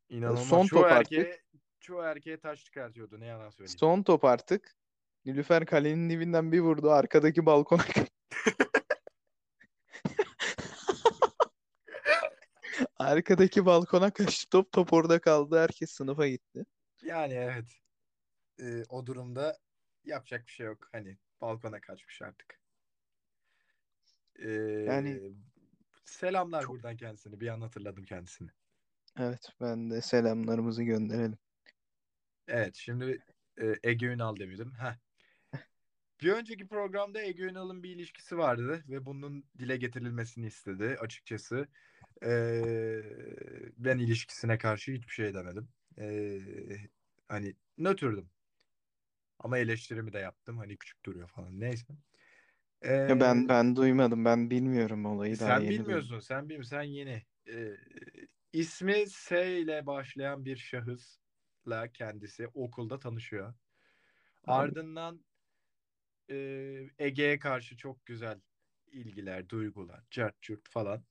İnanılmaz. son Çoğu top artık. Çoğu erkeğe taş çıkartıyordu ne yalan söyleyeyim. Son top artık. Nilüfer kalenin dibinden bir vurdu. Arkadaki balkona *laughs* arkadaki balkona kaçtı top. Top orada kaldı. Herkes sınıfa gitti. Yani evet. Ee, o durumda yapacak bir şey yok. Hani balkona kaçmış artık. Yani Ee, selamlar çok buradan kendisini. Bir an hatırladım kendisini. evet ben de selamlarımızı gönderelim. Evet şimdi e, Ege Ünal demedim. Heh. Bir önceki programda Ege Ünal'ın bir ilişkisi vardı ve bunun dile getirilmesini istedi açıkçası. Ee, ben ilişkisine karşı hiçbir şey demedim. Ee, hani nötrdüm. Ama eleştirimi de yaptım. Hani küçük duruyor falan. Neyse. Ya ben Ee, ben duymadım. Ben bilmiyorum olayı daha sen yeni duydum. bilmiyorsun. Sen bilmiyorsun. Sen yeni. Ee, ismi S ile başlayan bir şahısla kendisi okulda tanışıyor. Ardından e, Ege'ye karşı çok güzel ilgiler, duygular, cart curt falan.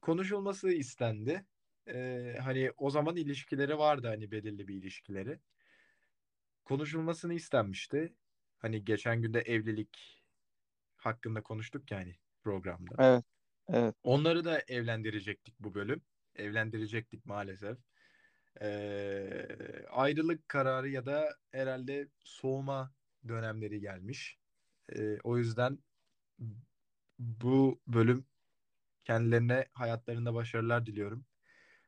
Konuşulması istendi. Ee, hani o zaman ilişkileri vardı hani belirli bir ilişkileri. Konuşulmasını istenmişti. Hani geçen günde evlilik hakkında konuştuk yani programda. Evet. Evet. Onları da evlendirecektik bu bölüm. Evlendirecektik maalesef. Ee, ayrılık kararı ya da herhalde soğuma dönemleri gelmiş. Ee, o yüzden bu bölüm kendilerine hayatlarında başarılar diliyorum.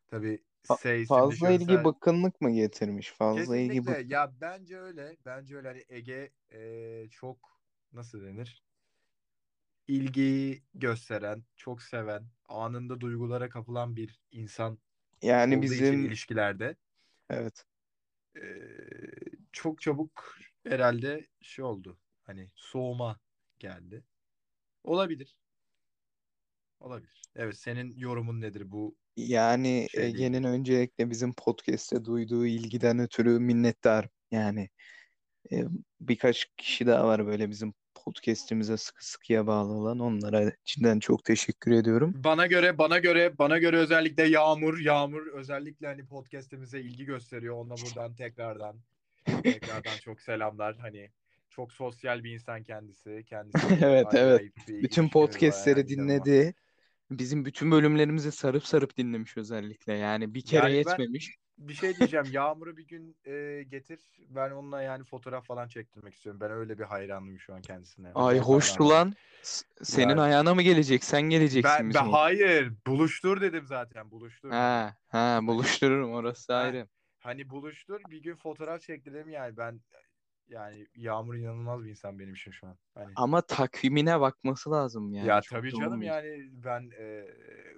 Tabii Fa- S isimli fazla ilgi şahısa bıkkınlık mı getirmiş? Fazla ilgi kesinlikle bıkkın. ya bence öyle. Bence öyle hani Ege e, çok nasıl denir? ilgiyi gösteren, çok seven, anında duygulara kapılan bir insan Yani olduğu için bizim ilişkilerde evet. eee, çok çabuk herhalde şey oldu. Hani soğuma geldi. Olabilir. Olabilir. Evet, senin yorumun nedir bu Yani şeyle Ege'nin ilgili? öncelikle bizim podcast'e duyduğu ilgiden ötürü minnettarım. Yani e, birkaç kişi daha var böyle bizim podcast'imize sıkı sıkıya bağlı olan. Onlara cidden çok teşekkür ediyorum. Bana göre, bana göre, bana göre özellikle Yağmur, Yağmur özellikle hani podcast'imize ilgi gösteriyor. Ona buradan tekrardan *laughs* tekrardan çok selamlar. Hani çok sosyal bir insan kendisi. Kendisiyle *laughs* Evet evet. Bütün podcast'leri dinledi. Bizim bütün bölümlerimizi sarıp sarıp dinlemiş özellikle. Yani bir kere Yani yetmemiş. Bir şey diyeceğim. Yağmur'u bir gün e, getir. Ben onunla yani fotoğraf falan çektirmek istiyorum. Ben öyle bir hayranım şu an kendisine. Ay hoştu hayranım. lan. S- Senin Ya ayağına mı gelecek? Sen geleceksin ben, ben hayır buluştur dedim zaten buluştur. Ha, ha Hani buluştururum orası ha ayrı. hani buluştur bir gün fotoğraf çektirelim yani ben yani Yağmur inanılmaz bir insan benim için şu an. Hani Ama takvimine bakması lazım yani. ya Çok tabii canım bir- yani ben e,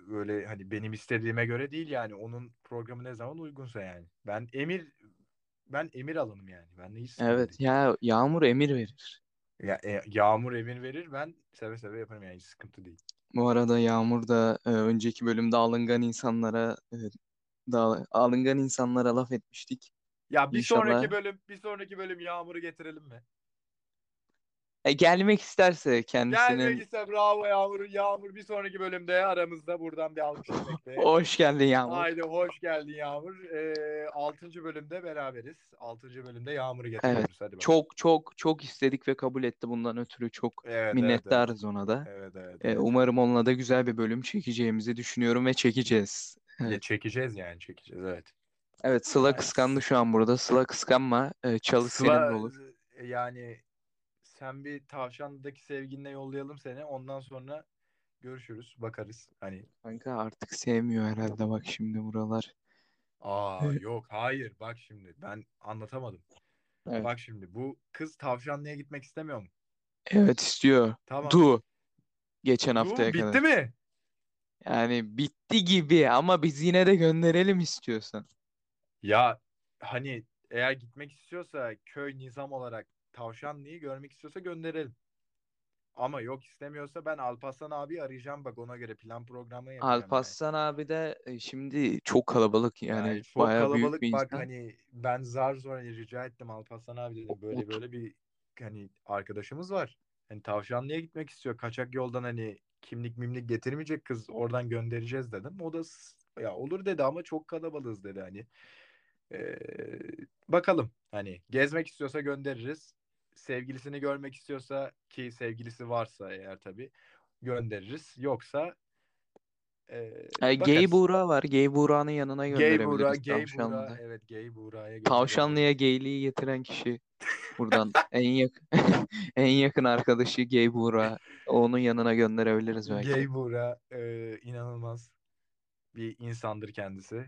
böyle hani benim istediğime göre değil yani onun programı ne zaman uygunsa yani. Ben emir ben emir alınım yani. Ben hiç sıkıntı Evet ya Yağmur emir verir. Ya, e, Yağmur emir verir ben seve seve yaparım yani hiç sıkıntı değil. Bu arada Yağmur da e, önceki bölümde alıngan insanlara e, da alıngan insanlara laf etmiştik. Ya bir İnşallah- sonraki bölüm bir sonraki bölüm Yağmur'u getirelim mi? E, gelmek isterse kendisinin Gelmek ise bravo Yağmur. Yağmur bir sonraki bölümde aramızda buradan bir alkış *laughs* hoş geldin Yağmur. Haydi hoş geldin Yağmur. Ee, 6. bölümde beraberiz. 6. bölümde Yağmur'u getiriyoruz. Hadi bakalım. Çok çok çok istedik ve kabul etti bundan ötürü çok evet, evet, minnettarız ona da. Evet, evet, evet, E, evet. umarım onunla da güzel bir bölüm çekeceğimizi düşünüyorum ve çekeceğiz. Ya Evet, çekeceğiz yani çekeceğiz evet. Evet Sıla kıskandı şu an burada. Sıla kıskanma. E, çalı senin de Sıla olur. e, yani sen bir tavşandaki sevginle yollayalım seni. Ondan sonra görüşürüz. Bakarız. Hani Kanka artık sevmiyor herhalde bak şimdi buralar. aa *laughs* yok hayır bak şimdi ben anlatamadım. Evet. Bak şimdi bu kız tavşanlığa gitmek istemiyor mu? Evet istiyor. Tamam. Du. Geçen Du, haftaya bitti kadar. mi? Yani bitti gibi ama biz yine de gönderelim istiyorsan. Ya hani eğer gitmek istiyorsa köy nizam olarak Tavşanlı'yı görmek istiyorsa gönderelim. Ama yok istemiyorsa ben Alparslan abi arayacağım bak ona göre plan programı yapacağım yani. Alparslan abi de e, şimdi çok kalabalık yani, Yani çok bayağı büyük kalabalık bir bak insan. hani ben zar zor hani rica ettim Alparslan abi dedim böyle Ot- böyle bir hani arkadaşımız var. Hani Tavşanlı'ya gitmek istiyor. Kaçak yoldan hani kimlik mimlik getirmeyecek kız oradan göndereceğiz dedim. O da ya olur dedi ama çok kalabalığız dedi hani. Ee, bakalım hani gezmek istiyorsa göndeririz. Sevgilisini görmek istiyorsa ki sevgilisi varsa eğer tabii göndeririz. Yoksa e, E, Gay. Buğra var. Gay Buğra'nın yanına Gay Buğra, gönderebiliriz Gay Buğra, evet Gay Buğra'ya. Tavşanlı'ya gayliği getiren kişi buradan *laughs* en yakın *laughs* en yakın arkadaşı Gay Buğra. Onun yanına gönderebiliriz belki. Gay Buğra e, inanılmaz bir insandır kendisi.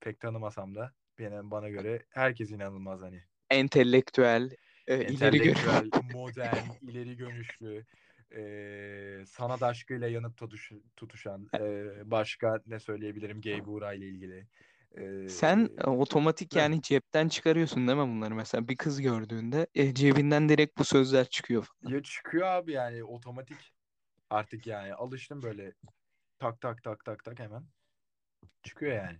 Pek tanımasam da benim bana göre herkes inanılmaz hani. Entelektüel, e, ileri görüşlü. Modern, *laughs* ileri görüşlü, e, sanat aşkıyla yanıp tutuş, tutuşan, e, başka ne söyleyebilirim Gay Buğra ile ilgili. E, Sen e, otomatik Heh. yani cepten çıkarıyorsun değil mi bunları? Mesela bir kız gördüğünde e, cebinden direkt bu sözler çıkıyor falan. Ya çıkıyor abi yani otomatik artık yani alıştım böyle tak tak tak tak tak hemen çıkıyor yani.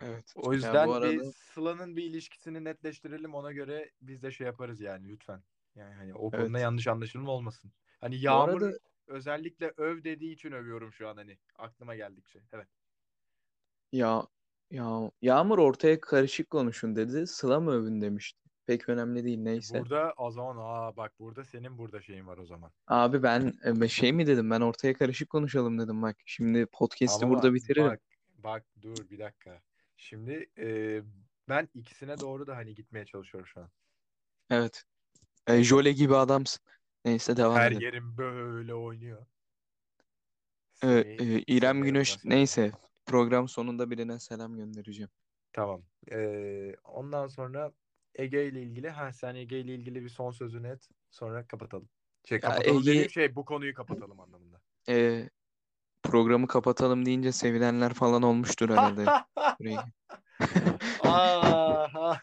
Evet. O yüzden bu bir arada Sıla'nın bir ilişkisini netleştirelim ona göre biz de şey yaparız yani lütfen. Yani hani o Evet. konuda yanlış anlaşılma olmasın. Hani bu Yağmur arada özellikle öv dediği için övüyorum şu an hani aklıma geldikçe. Evet. ya ya Yağmur ortaya karışık konuşun dedi. Sıla mı övün demişti. Pek önemli değil neyse. Burada o zaman aa bak burada senin burada şeyin var o zaman. Abi ben e, şey mi dedim ben ortaya karışık konuşalım dedim bak. Şimdi podcast'i Ama burada bak, bitiririm. bak bak dur bir dakika. Şimdi e, ben ikisine doğru da hani gitmeye çalışıyorum şu an. Evet. E. Jole gibi adamsın. Neyse devam Her edelim. yerim böyle oynuyor. Seni e, İrem Güneş başladım. neyse program sonunda birine selam göndereceğim. Tamam. Ee, ondan sonra Ege ile ilgili ha sen Ege ile ilgili bir son sözünü et. Sonra kapatalım. Şey Ya kapatalım Ege dediğim şey bu konuyu kapatalım anlamında. e, programı kapatalım deyince sevilenler falan olmuştur herhalde. *laughs* Ah,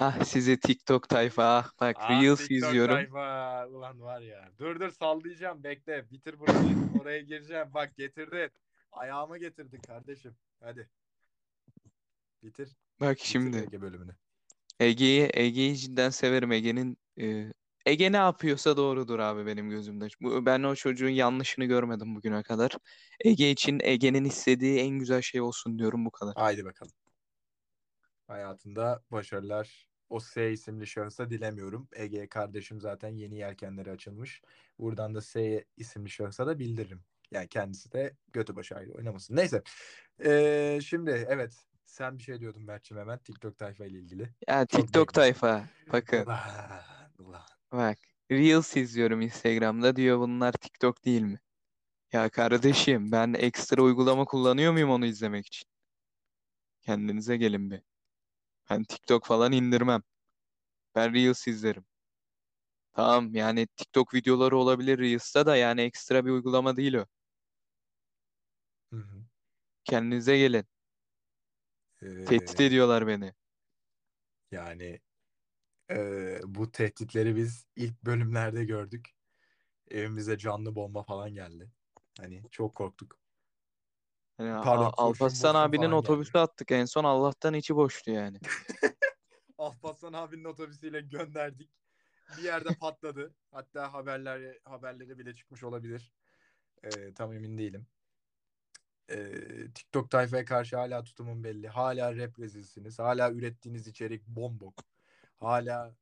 Ah size TikTok tayfa ah bak ah, Reels TikTok izliyorum. tayfa. Ulan var ya. Dur dur sallayacağım bekle. Bitir burayı. Oraya gireceğim. Bak getirdin. Ayağıma getirdin kardeşim. Hadi. Bitir. Bak Bitir şimdi Ege bölümünü. Ege'yi Ege'yi cidden severim. Ege'nin e, Ege ne yapıyorsa doğrudur abi benim gözümde. Bu, ben o çocuğun yanlışını görmedim bugüne kadar. Ege için Ege'nin istediği en güzel şey olsun diyorum bu kadar. Haydi bakalım. Hayatında başarılar. O S isimli şahısa dilemiyorum. Ege kardeşim zaten yeni yelkenleri açılmış. Buradan da S isimli şahısa da bildiririm. Yani kendisi de götü başı ayrı oynamasın. Neyse. Ee, şimdi evet. Sen bir şey diyordun Mert'ciğim hemen TikTok tayfa ile ilgili. Ya Çok TikTok tayfa bakın Ulan, ulan. Bak Reels izliyorum Instagram'da diyor bunlar TikTok değil mi? Ya kardeşim ben ekstra uygulama kullanıyor muyum onu izlemek için? Kendinize gelin bir. Ben TikTok falan indirmem. Ben Reels izlerim. Tamam yani TikTok videoları olabilir Reels'ta da yani ekstra bir uygulama değil o. Hı hı. Kendinize gelin. Tehdit Ee, ediyorlar beni. yani e, bu tehditleri biz ilk bölümlerde gördük. Evimize canlı bomba falan geldi. Hani çok korktuk. Yani A- Pardon kurşun Alparslan abinin falan geldi. otobüsü attık en son Allah'tan içi boştu yani. *laughs* Alparslan abinin otobüsüyle gönderdik. Bir yerde patladı. *laughs* Hatta haberler haberlere bile çıkmış olabilir. Ee, tam emin değilim. Ee, TikTok tayfaya karşı hala tutumum belli. Hala rap rezilsiniz. Hala ürettiğiniz içerik bombok. Hala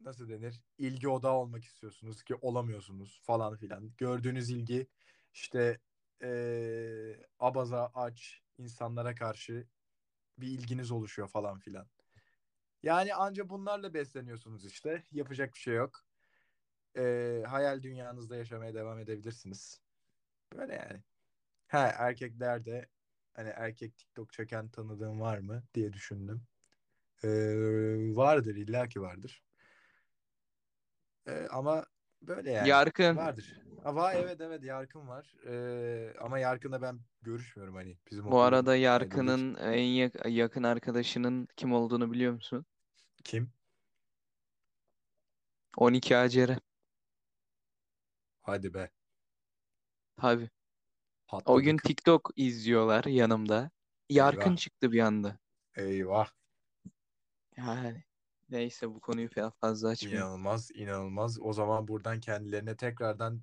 nasıl denir? İlgi odağı olmak istiyorsunuz ki olamıyorsunuz falan filan. Gördüğünüz ilgi işte ee, abaza aç insanlara karşı bir ilginiz oluşuyor falan filan. Yani anca bunlarla besleniyorsunuz işte. Yapacak bir şey yok. Ee, hayal dünyanızda yaşamaya devam edebilirsiniz. Böyle yani. Ha erkekler de hani erkek TikTok çeken tanıdığım var mı diye düşündüm. Ee, vardır illaki vardır. Ee, ama böyle yani Yarkın vardır. Ama evet evet Yarkın var. Ee, ama Yarkın'la ben görüşmüyorum hani bizim Bu arada. Yarkın'ın en yak- yakın arkadaşının kim olduğunu biliyor musun? Kim? 12 Acere. Hadi be. Tabii. O gün Patladık. TikTok izliyorlar yanımda. Yarkın Eyvah. çıktı bir anda. Eyvah. Yani neyse bu konuyu fa- fazla açmayayım. İnanılmaz, inanılmaz. O zaman buradan kendilerine tekrardan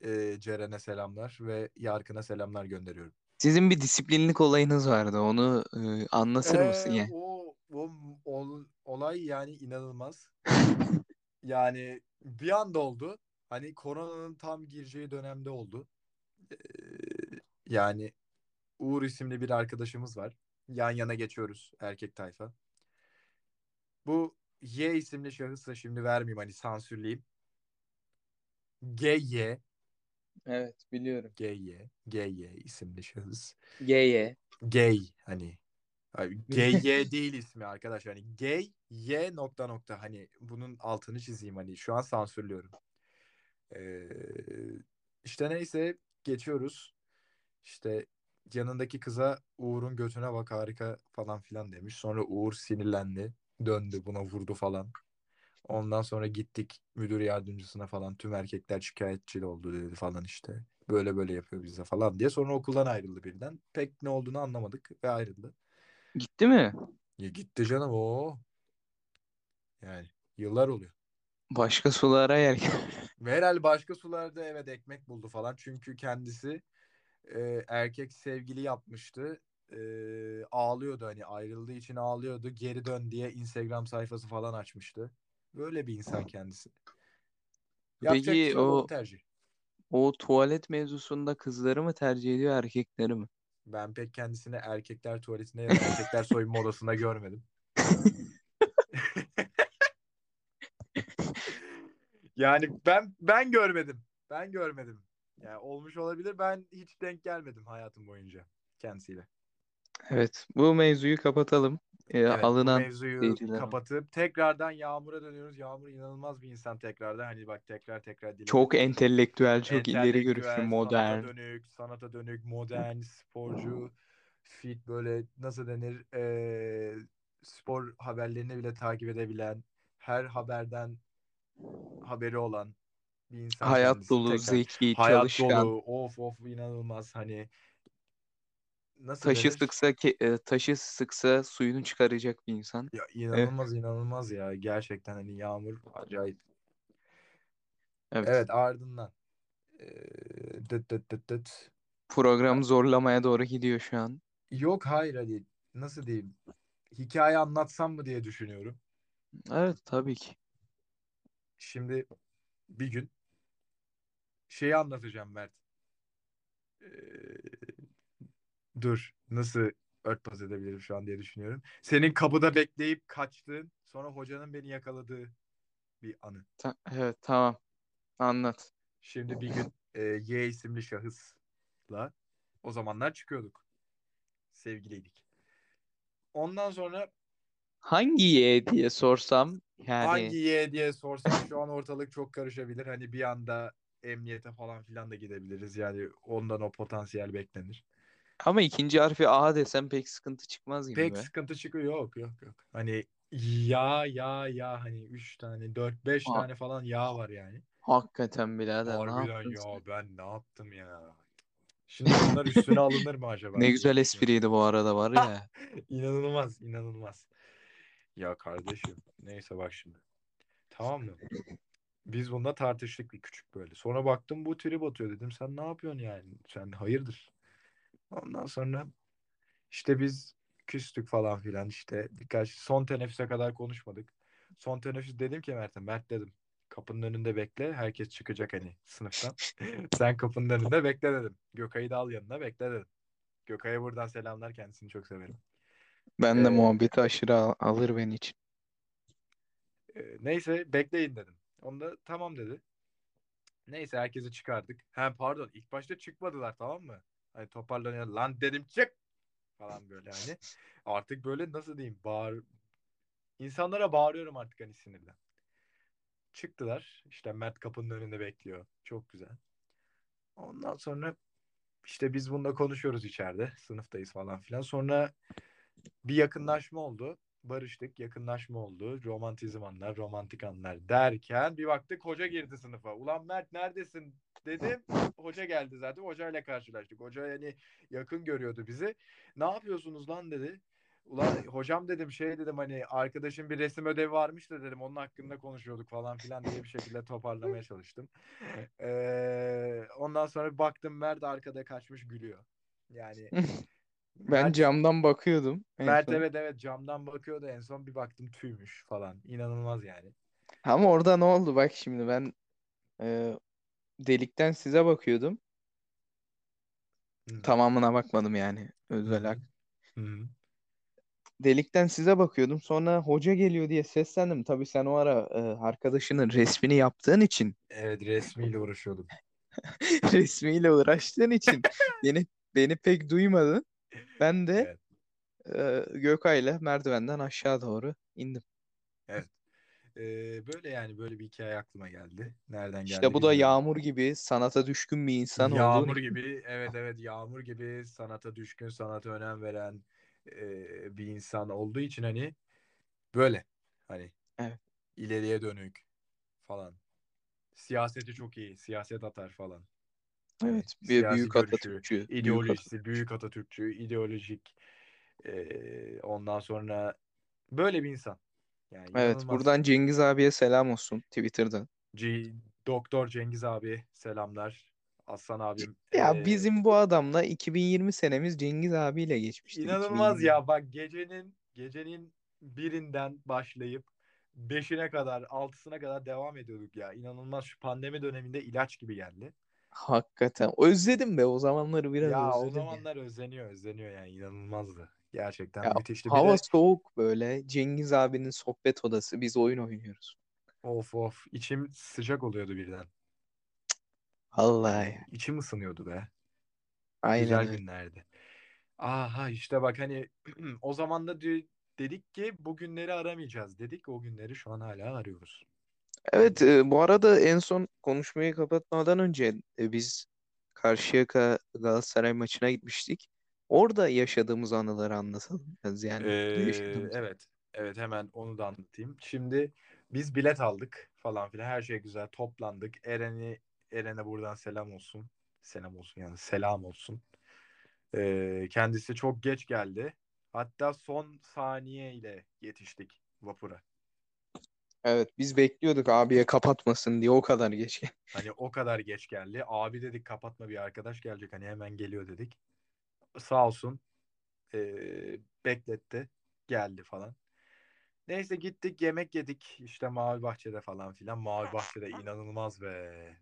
e, Ceren'e selamlar ve Yarkın'a selamlar gönderiyorum. Sizin bir disiplinlik olayınız vardı. Onu e, anlatır mısın Ee, ya? o, o, o olay yani inanılmaz. *laughs* Yani bir anda oldu. Hani koronanın tam gireceği dönemde oldu. Ee, yani Uğur isimli bir arkadaşımız var. Yan yana geçiyoruz erkek tayfa. Bu Y isimli şahısla şimdi vermeyeyim hani sansürleyeyim. GY, Evet biliyorum. GY, GY isimli şahıs. G'ye. Gay hani GY *laughs* değil ismi arkadaş hani gay Y nokta nokta hani bunun altını çizeyim hani şu an sansürlüyorum. Ee, işte neyse geçiyoruz. İşte yanındaki kıza Uğur'un götüne bak harika falan filan demiş. Sonra Uğur sinirlendi. Döndü buna vurdu falan. Ondan sonra gittik müdür yardımcısına falan tüm erkekler şikayetçi oldu dedi falan işte. Böyle böyle yapıyor bize falan diye. Sonra okuldan ayrıldı birden. Pek ne olduğunu anlamadık ve ayrıldı. Gitti mi? Ya gitti canım o. Yani yıllar oluyor. Başka sulara yer. Ve herhalde başka sularda evet ekmek buldu falan. Çünkü kendisi e, erkek sevgili yapmıştı. E, ağlıyordu hani ayrıldığı için ağlıyordu. Geri dön diye Instagram sayfası falan açmıştı. Böyle bir insan kendisi. Yapacak Peki şey o tercih. o tuvalet mevzusunda kızları mı tercih ediyor erkekleri mi? Ben pek kendisini erkekler tuvaletinde ya da erkekler soyunma odasında görmedim. *laughs* Yani ben ben görmedim. Ben görmedim. Yani olmuş olabilir. Ben hiç denk gelmedim hayatım boyunca kendisiyle. Evet, bu mevzuyu kapatalım. Ee, Evet bu alınan mevzuyu seyircilerim. kapatıp tekrardan Yağmur'a dönüyoruz. Yağmur inanılmaz bir insan tekrardan. Hani bak tekrar tekrar dile Çok entelektüel, çok ileri görüşlü, Entelektüel, sanata modern. dönük, sanata dönük, modern, sporcu, fit böyle nasıl denir eee, spor haberlerini bile takip edebilen, her haberden haberi olan bir insan Hayat kendisi. dolu, Tekrar zeki, hayat çalışkan. dolu, of of inanılmaz hani nasıl Taşı denir? sıksa ke- e, taşı sıksa suyunu çıkaracak bir insan. Ya Evet, inanılmaz inanılmaz ya gerçekten hani Yağmur acayip. evet. Evet ardından eee, dıt dıt dıt dıt. Program zorlamaya doğru gidiyor şu an. Yok hayır hadi nasıl diyeyim hikaye anlatsam mı diye düşünüyorum. Evet, tabii ki. Şimdi bir gün şeyi anlatacağım Mert. Ee, dur nasıl örtbas edebilirim şu an diye düşünüyorum. Senin kapıda bekleyip kaçtığın sonra hocanın beni yakaladığı bir anı. Ta- evet, tamam. Anlat. Şimdi bir gün e, Y isimli şahısla o zamanlar çıkıyorduk. Sevgiliydik. Ondan sonra Hangi ye diye sorsam Hangi Yani Y diye sorsan şu an ortalık çok karışabilir. Hani bir anda emniyete falan filan da gidebiliriz. Yani ondan o potansiyel beklenir. Ama ikinci harfi A desem pek sıkıntı çıkmaz gibi Pek be. sıkıntı çıkıyor. Yok yok yok. Hani ya ya ya hani 3 tane 4 5 Ha- tane falan ya var yani. Hakikaten birader ne Harbiden yaptın ya sen? ben ne yaptım ya. Şimdi bunlar üstüne alınır mı acaba *laughs* Ne güzel espriydi bu arada var ya. *laughs* İnanılmaz inanılmaz. Ya kardeşim neyse bak şimdi. Tamam mı? Biz bununla tartıştık bir küçük böyle. Sonra baktım bu trip atıyor dedim. Sen ne yapıyorsun yani? Sen hayırdır? Ondan sonra işte biz küstük falan filan işte birkaç son teneffüse kadar konuşmadık. Son teneffüs dedim ki Mert'e Mert dedim. Kapının önünde bekle. Herkes çıkacak hani sınıftan. *laughs* Sen kapının önünde bekle dedim. Gökay'ı da al yanına bekle dedim. Gökay'a buradan selamlar. Kendisini çok severim. Ben de Ee, muhabbeti aşırı al- alır benim için. e, neyse bekleyin dedim. Onda tamam dedi. Neyse herkesi çıkardık. Ha pardon ilk başta çıkmadılar tamam mı? Hani toparlanıyor. Lan dedim çık falan böyle hani. Artık böyle nasıl diyeyim bağır insanlara bağırıyorum artık hani sinirden. Çıktılar. İşte Mert kapının önünde bekliyor. Çok güzel. Ondan sonra işte biz bununla konuşuyoruz içeride. Sınıftayız falan filan. Sonra bir yakınlaşma oldu. Barıştık, yakınlaşma oldu. Romantizm anlar, romantik anlar derken bir baktık hoca girdi sınıfa. Ulan Mert neredesin dedim. Hoca geldi zaten. Hocayla karşılaştık. Hoca yani yakın görüyordu bizi. Ne yapıyorsunuz lan dedi. Ulan hocam dedim şey dedim hani arkadaşın bir resim ödevi varmış da dedim onun hakkında konuşuyorduk falan filan diye bir şekilde toparlamaya çalıştım. *laughs* Ee, ondan sonra baktım Mert arkada kaçmış gülüyor. Yani *laughs* Ben Mert camdan bakıyordum Mert son. evet evet camdan bakıyordu en son bir baktım tüymüş falan. İnanılmaz yani. Ama orada ne oldu bak şimdi ben e, delikten size bakıyordum. Hı. Tamamına bakmadım yani Hı özel hı. hak. Hı hı. Delikten size bakıyordum. Sonra hoca geliyor diye seslendim. Tabii sen o ara e, arkadaşının resmini yaptığın için, Evet resmiyle uğraşıyordum. *laughs* resmiyle uğraştığın için *laughs* beni beni pek duymadın. Ben de Evet. e, Gökay'la merdivenden aşağı doğru indim. Evet. Ee, böyle yani böyle bir hikaye aklıma geldi. Nereden İşte geldi bu da bilmiyorum. Yağmur gibi sanata düşkün bir insan olduğun Yağmur için. gibi evet evet Yağmur gibi sanata düşkün, sanata önem veren e, bir insan olduğu için hani böyle hani Evet. ileriye dönük falan. Siyaseti çok iyi. Siyaset atar falan. Hani Evet, bir siyasi büyük görüşü, Atatürkçü, ideolojisi, büyük Atatürkçü, ideolojik e, ondan sonra böyle bir insan. Yani Evet, inanılmaz. buradan Cengiz abiye selam olsun Twitter'dan. C Doktor Cengiz abi selamlar. Aslan abim. Ya E, bizim bu adamla 2020 senemiz Cengiz abiyle geçmiştir inanılmaz 2020. ya. Bak gecenin gecenin birinden başlayıp beşine kadar, altısına kadar devam ediyorduk ya. İnanılmaz şu pandemi döneminde ilaç gibi geldi. Hakikaten. Özledim be o zamanları biraz Ya o özledim ya. zamanlar özleniyor, özleniyor yani inanılmazdı. Gerçekten Ya müthişti. Bir hava de soğuk böyle. Cengiz abinin sohbet odası. Biz oyun oynuyoruz. of of içim sıcak oluyordu birden. Vallahi içim ısınıyordu be. Aynen Güzel öyle. günlerdi. Aha işte bak hani *clears throat* o zaman da di- dedik ki bugünleri aramayacağız. Dedik o günleri şu an hala arıyoruz. Evet, e, bu arada en son konuşmayı kapatmadan önce e, biz Karşıyaka Galatasaray maçına gitmiştik. Orada yaşadığımız anıları anlatalım biraz yani Ee, evet. Evet hemen onu da anlatayım. Şimdi biz bilet aldık falan filan. Her şey güzel. Toplandık. Eren'i Eren'e buradan selam olsun. Selam olsun yani selam olsun. Ee, kendisi çok geç geldi. Hatta son saniye ile yetiştik vapura. Evet, biz bekliyorduk abiye kapatmasın diye o kadar geç. Hani o kadar geç geldi. Abi dedik kapatma bir arkadaş gelecek. Hani hemen geliyor dedik. Sağ olsun. ee, bekletti. Geldi falan. Neyse gittik yemek yedik. İşte Mavi Bahçe'de falan filan. Mavi Bahçe'de inanılmaz be.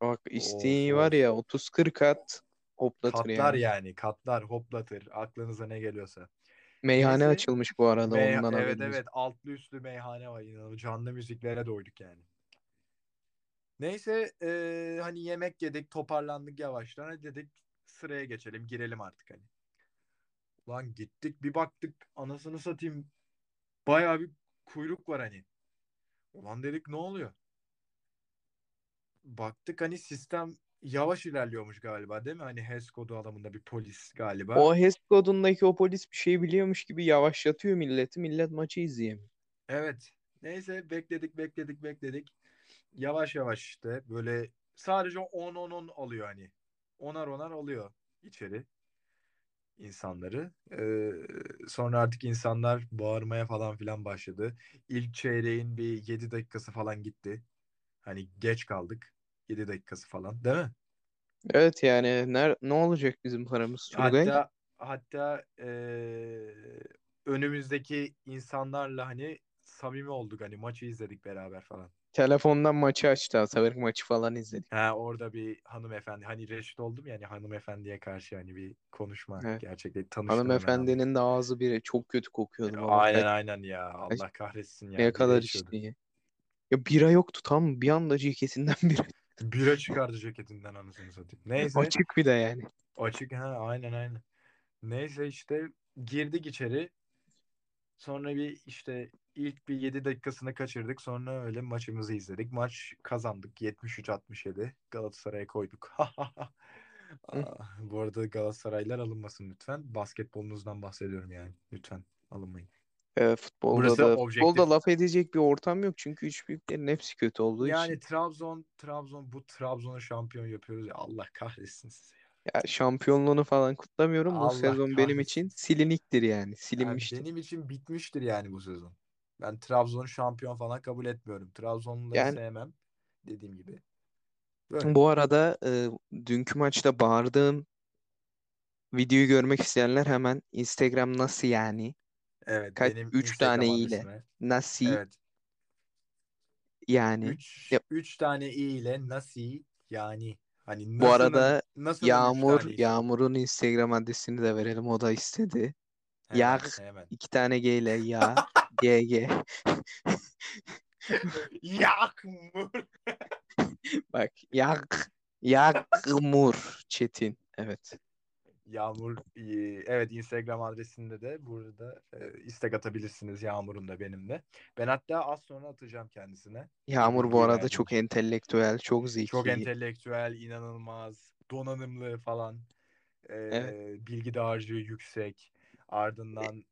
Bak Of isteği var of. ya 30-40 kat hoplatır Katlar yani. yani. Katlar hoplatır. Aklınıza ne geliyorsa. Meyhane Neyse. açılmış bu arada Mey ondan evet haberiniz. evet. Altlı üstlü meyhane var. İnanılmaz. Canlı müziklere doyduk yani. Neyse e, hani yemek yedik. Toparlandık yavaştan. Dedik sıraya geçelim. Girelim artık hani. Lan gittik bir baktık. Anasını satayım. Bayağı bir kuyruk var hani. Ulan dedik ne oluyor? Baktık hani sistem yavaş ilerliyormuş galiba değil mi? Hani HES kodu alanında bir polis galiba. O HES kodundaki o polis bir şey biliyormuş gibi yavaşlatıyor milleti. Millet maçı izleyemiyor. Evet. Neyse bekledik bekledik bekledik. Yavaş yavaş işte böyle sadece 10 10 10 alıyor hani. Onar onar alıyor içeri insanları. Ee, sonra artık insanlar bağırmaya falan filan başladı. İlk çeyreğin bir 7 dakikası falan gitti. Hani geç kaldık. 7 dakikası falan değil mi? Evet yani ner ne olacak bizim paramız Turgay? Hatta hatta ee, önümüzdeki insanlarla hani samimi olduk hani maçı izledik beraber falan. Telefondan maçı açtı. Ataberk maçı falan izledik. Ha orada bir hanımefendi hani reşit oldum yani hanımefendiye karşı hani bir konuşma Evet. gerçekten hemen Hanımefendinin de ağzı biri çok kötü kokuyordu baba. Aynen Kaç- aynen ya Allah kahretsin ya. ne kadar içtin ya? Ya bira yoktu tam? Bir anda ceketinden *laughs* bira. Bira çıkardı ceketinden anasını satayım. Neyse Açık bir de yani. açık ha aynen aynen. Neyse işte girdik içeri. Sonra bir işte ilk bir 7 dakikasını kaçırdık. Sonra öyle maçımızı izledik. Maç kazandık 73-67. Galatasaray'a koyduk. *laughs* Aa, bu arada Galatasaraylar alınmasın lütfen. Basketbolunuzdan bahsediyorum yani. Lütfen alınmayın. Ee, futbolda Burası da objektif. futbolda laf edecek bir ortam yok çünkü üç büyüklerin hepsi kötü olduğu Yani için. Trabzon, Trabzon bu Trabzon'u şampiyon yapıyoruz ya. Allah kahretsin sizi ya. Şampiyonluğunu falan kutlamıyorum. Bu Allah sezon benim için siliniktir yani. Yani Silinmiştir. benim için bitmiştir yani bu sezon. Ben Trabzon'u şampiyon falan kabul etmiyorum. Trabzonluları Yani sevmem. Dediğim gibi. Böyle. bu arada e, dünkü maçta bağırdığım videoyu görmek isteyenler hemen Instagram nasıl yani? Evet Kaç benim 3 Instagram tane ile adresime. nasıl Evet. yani? 3 Ya, 3 tane i ile nasıl yani hani bu nasılın arada nasılın 3 Yağmur. Yağmur'un Instagram adresini de verelim. O da istedi. Hemen hemen. iki tane G ile ya GG. Yağmur. Bak yak Yağmur Çetin. Evet. Yağmur evet Instagram adresinde de burada e, istek atabilirsiniz Yağmur'un da benim de. Ben hatta az sonra atacağım kendisine. Yağmur bu arada verdiği çok entelektüel, çok Çok zeki. entelektüel, inanılmaz, donanımlı falan. E, Evet. bilgi dağarcığı yüksek. Ardından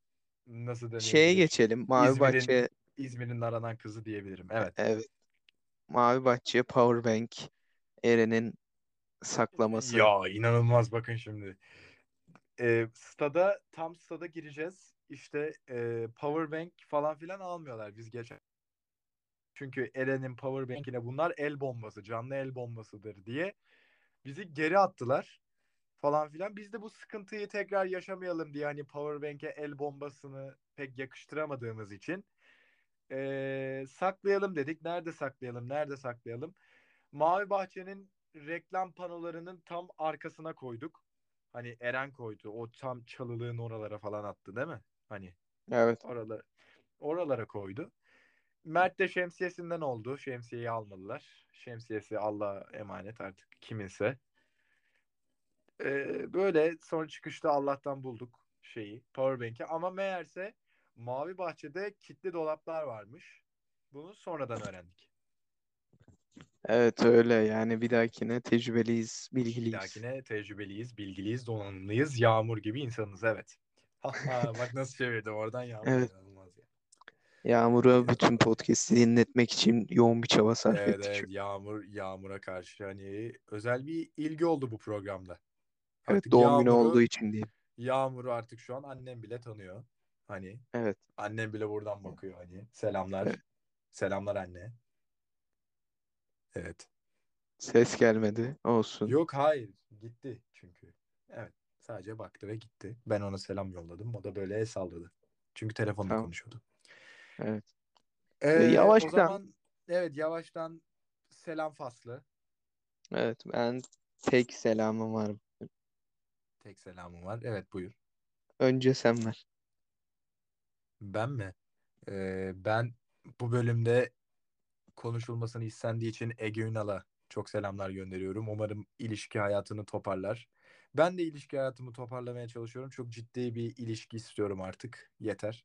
nasıl Şeye denebilir? geçelim. Mavi İzmir'in Bahçe İzmir'in aranan kızı diyebilirim. Evet. evet. Mavi Bahçe Powerbank Eren'in saklaması. Ya inanılmaz bakın şimdi. E, stada tam stada gireceğiz. İşte e, powerbank falan filan almıyorlar biz geçen. Çünkü Eren'in powerbank'ine bunlar el bombası, canlı el bombasıdır diye bizi geri attılar falan filan. Biz de bu sıkıntıyı tekrar yaşamayalım diye hani powerbank'e el bombasını pek yakıştıramadığımız için e, saklayalım dedik. Nerede saklayalım? Nerede saklayalım? Mavi Bahçe'nin reklam panolarının tam arkasına koyduk. Hani Eren koydu. O tam çalılığın oralara falan attı değil mi? Hani Evet. oralara, oralara koydu. Mert de şemsiyesinden oldu. Şemsiyeyi almadılar. Şemsiyesi Allah'a emanet artık kiminse. Ee, böyle son çıkışta Allah'tan bulduk şeyi, powerbank'i. Ama meğerse Mavi Bahçe'de kilitli dolaplar varmış. Bunu sonradan öğrendik. Evet öyle yani bir dahakine tecrübeliyiz, Bir bilgiliyiz. dahakine tecrübeliyiz, bilgiliyiz, donanımlıyız, yağmur gibi insanız evet. *laughs* Haha, Bak nasıl çevirdim oradan yağmur Evet. inanılmaz ya. Yağmur'a bütün podcast'i dinletmek için yoğun bir çaba sarf Evet ettik. evet yağmur yağmura karşı hani özel bir ilgi oldu bu programda. Evet Artık doğum günü Yağmur'u olduğu için diyeyim. Yağmur'u artık şu an annem bile tanıyor. Hani Evet. annem bile buradan bakıyor hani. Selamlar. Selamlar anne. Evet. Ses gelmedi. Olsun. Yok hayır gitti çünkü. Evet. Sadece baktı ve gitti. Ben ona selam yolladım. O da böyle el salladı. Çünkü telefonla Tamam. konuşuyordu. Evet. Ee, o yavaştan zaman evet yavaştan selam faslı. evet ben tek selamım var. Tek selamım var. Evet buyur. Önce sen ver. Ben mi? Ee, ben bu bölümde konuşulmasını istendiği için Ege Ünal'a çok selamlar gönderiyorum. Umarım ilişki hayatını toparlar. Ben de ilişki hayatımı toparlamaya çalışıyorum. Çok ciddi bir ilişki istiyorum artık. Yeter.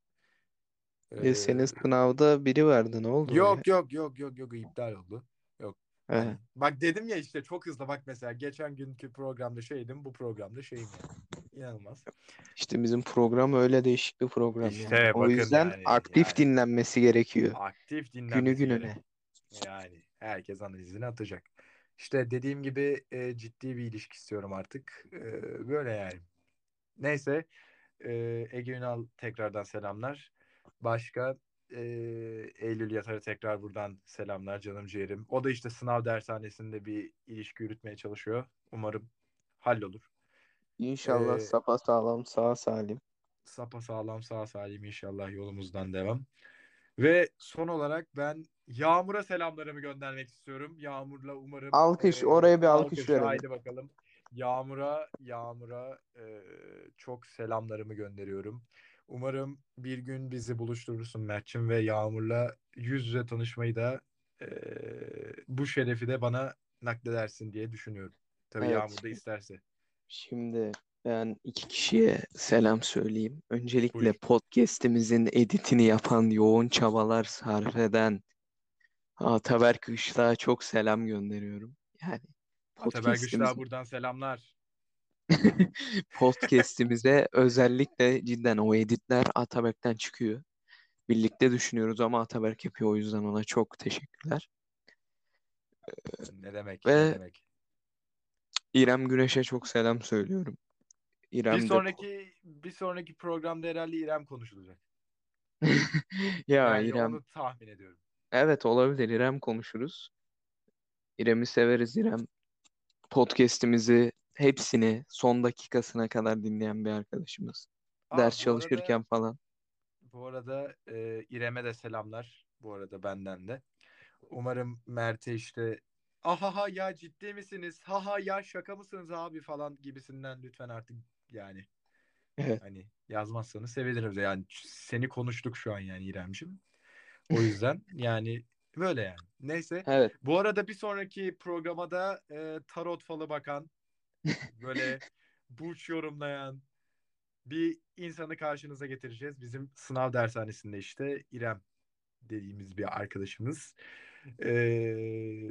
E, senin Ee, sınavda biri vardı. Ne oldu o ya? yok yok yok yok yok iptal oldu. Yok. Yani, bak dedim ya işte çok hızlı bak mesela geçen günkü programda şeydim bu programda şeyim yani. İnanılmaz. İşte bizim program öyle değişik bir program İşte yani. O bakın yüzden yani, aktif yani. dinlenmesi gerekiyor. Aktif Günü dinlenmesi gününe. gerek. Yani herkes analizini atacak. İşte dediğim gibi e, ciddi bir ilişki istiyorum artık. E, böyle yani. Neyse e, Ege Ünal tekrardan selamlar. Başka e, Eylül Yatar'a tekrar buradan selamlar canım ciğerim. O da işte sınav dershanesinde bir ilişki yürütmeye çalışıyor. Umarım hallolur. İnşallah Ee, sapa sağlam sağ salim. Sapa sağlam sağ salim inşallah yolumuzdan devam. Ve son olarak ben Yağmur'a selamlarımı göndermek istiyorum. Yağmur'la umarım Alkış, e, oraya bir alkış verelim. Haydi bakalım. Yağmur'a Yağmur'a e, çok selamlarımı gönderiyorum. Umarım bir gün bizi buluşturursun Mert'cim ve Yağmur'la yüz yüze tanışmayı da e, bu şerefi de bana nakledersin diye düşünüyorum. Tabii Evet. Yağmur da isterse. Şimdi ben iki kişiye selam söyleyeyim. Öncelikle Buyur. podcast'imizin editini yapan, yoğun çabalar sarf eden Ataberk Işık'a çok selam gönderiyorum. Yani Ataber Güçlü'ye podcast'imiz, buradan selamlar. *laughs* podcast'imize özellikle cidden o editler Ataberk'ten çıkıyor. Birlikte düşünüyoruz ama Ataberk yapıyor. O yüzden ona çok teşekkürler. Ne demek, Ve- ne demek. İrem Güneş'e çok selam söylüyorum. İrem Bir de sonraki bir sonraki programda herhalde İrem konuşulacak. *laughs* ya Yani İrem onu tahmin ediyorum. evet olabilir İrem konuşuruz. İrem'i severiz İrem. Podcast'imizi hepsini son dakikasına kadar dinleyen bir arkadaşımız. Aa, Ders çalışırken arada, falan. bu arada e, İrem'e de selamlar. Bu arada benden de. Umarım Mert'e işte ahaha ya ciddi misiniz? Haha ya şaka mısınız abi falan gibisinden lütfen artık yani hani yazmazsanız sevinirim. Yani seni konuştuk şu an yani İrem'cim. O yüzden *laughs* yani böyle yani. Neyse. Evet. Bu arada bir sonraki programa da e, tarot falı bakan, *laughs* böyle burç yorumlayan bir insanı karşınıza getireceğiz. Bizim sınav dershanesinde işte İrem dediğimiz bir arkadaşımız. E,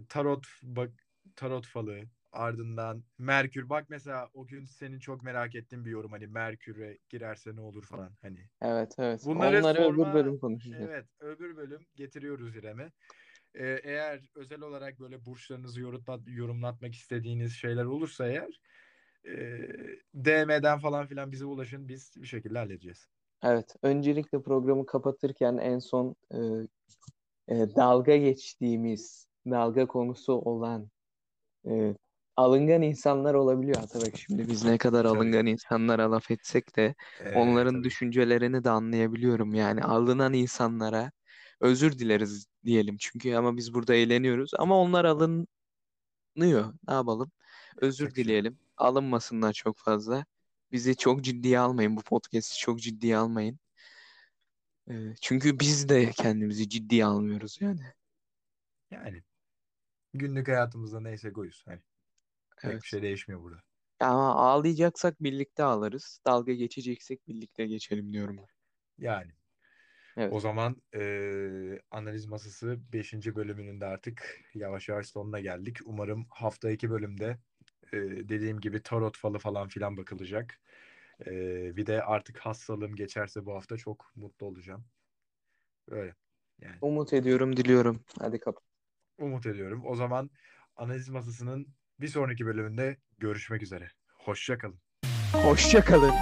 tarot bak tarot falı ardından Merkür. Bak mesela o gün senin çok merak ettiğin bir yorum hani Merkür'e girerse ne olur falan hani. Evet evet. Bunları Onları sorma- öbür bölüm konuşacağız. Evet, öbür bölüm getiriyoruz İrem'e. Ee, eğer özel olarak böyle burçlarınızı yorumlat, yorumlatmak istediğiniz şeyler olursa eğer e, DM'den falan filan bize ulaşın. Biz bir şekilde halledeceğiz. Evet, öncelikle programı kapatırken en son e, e, dalga geçtiğimiz, dalga konusu olan e, alıngan insanlar olabiliyor Atabek. Şimdi biz ne kadar alıngan insanlara laf etsek de Ee, onların tabii. düşüncelerini de anlayabiliyorum. Yani alınan insanlara özür dileriz diyelim çünkü ama biz burada eğleniyoruz ama onlar alınıyor. Ne yapalım? Özür Yapacak bir şey yok. dileyelim. Alınmasınlar çok fazla. Bizi çok ciddiye almayın. Bu podcast'i çok ciddiye almayın. Ee, çünkü biz de kendimizi ciddiye almıyoruz yani. Yani günlük hayatımızda neyse koyuz. Hani pek Evet. bir şey değişmiyor burada. Ama ağlayacaksak birlikte ağlarız. Dalga geçeceksek birlikte geçelim diyorum ben. Yani Evet. o zaman e, analiz masası 5. bölümünün de artık yavaş yavaş sonuna geldik. Umarım hafta 2 bölümde e, dediğim gibi tarot falı falan filan bakılacak. E, bir de artık hastalığım geçerse bu hafta çok mutlu olacağım. Böyle yani Umut ediyorum, diliyorum. Hadi kapat. umut ediyorum. O zaman analiz masasının bir sonraki bölümünde görüşmek üzere. Hoşça kalın. Hoşça kalın.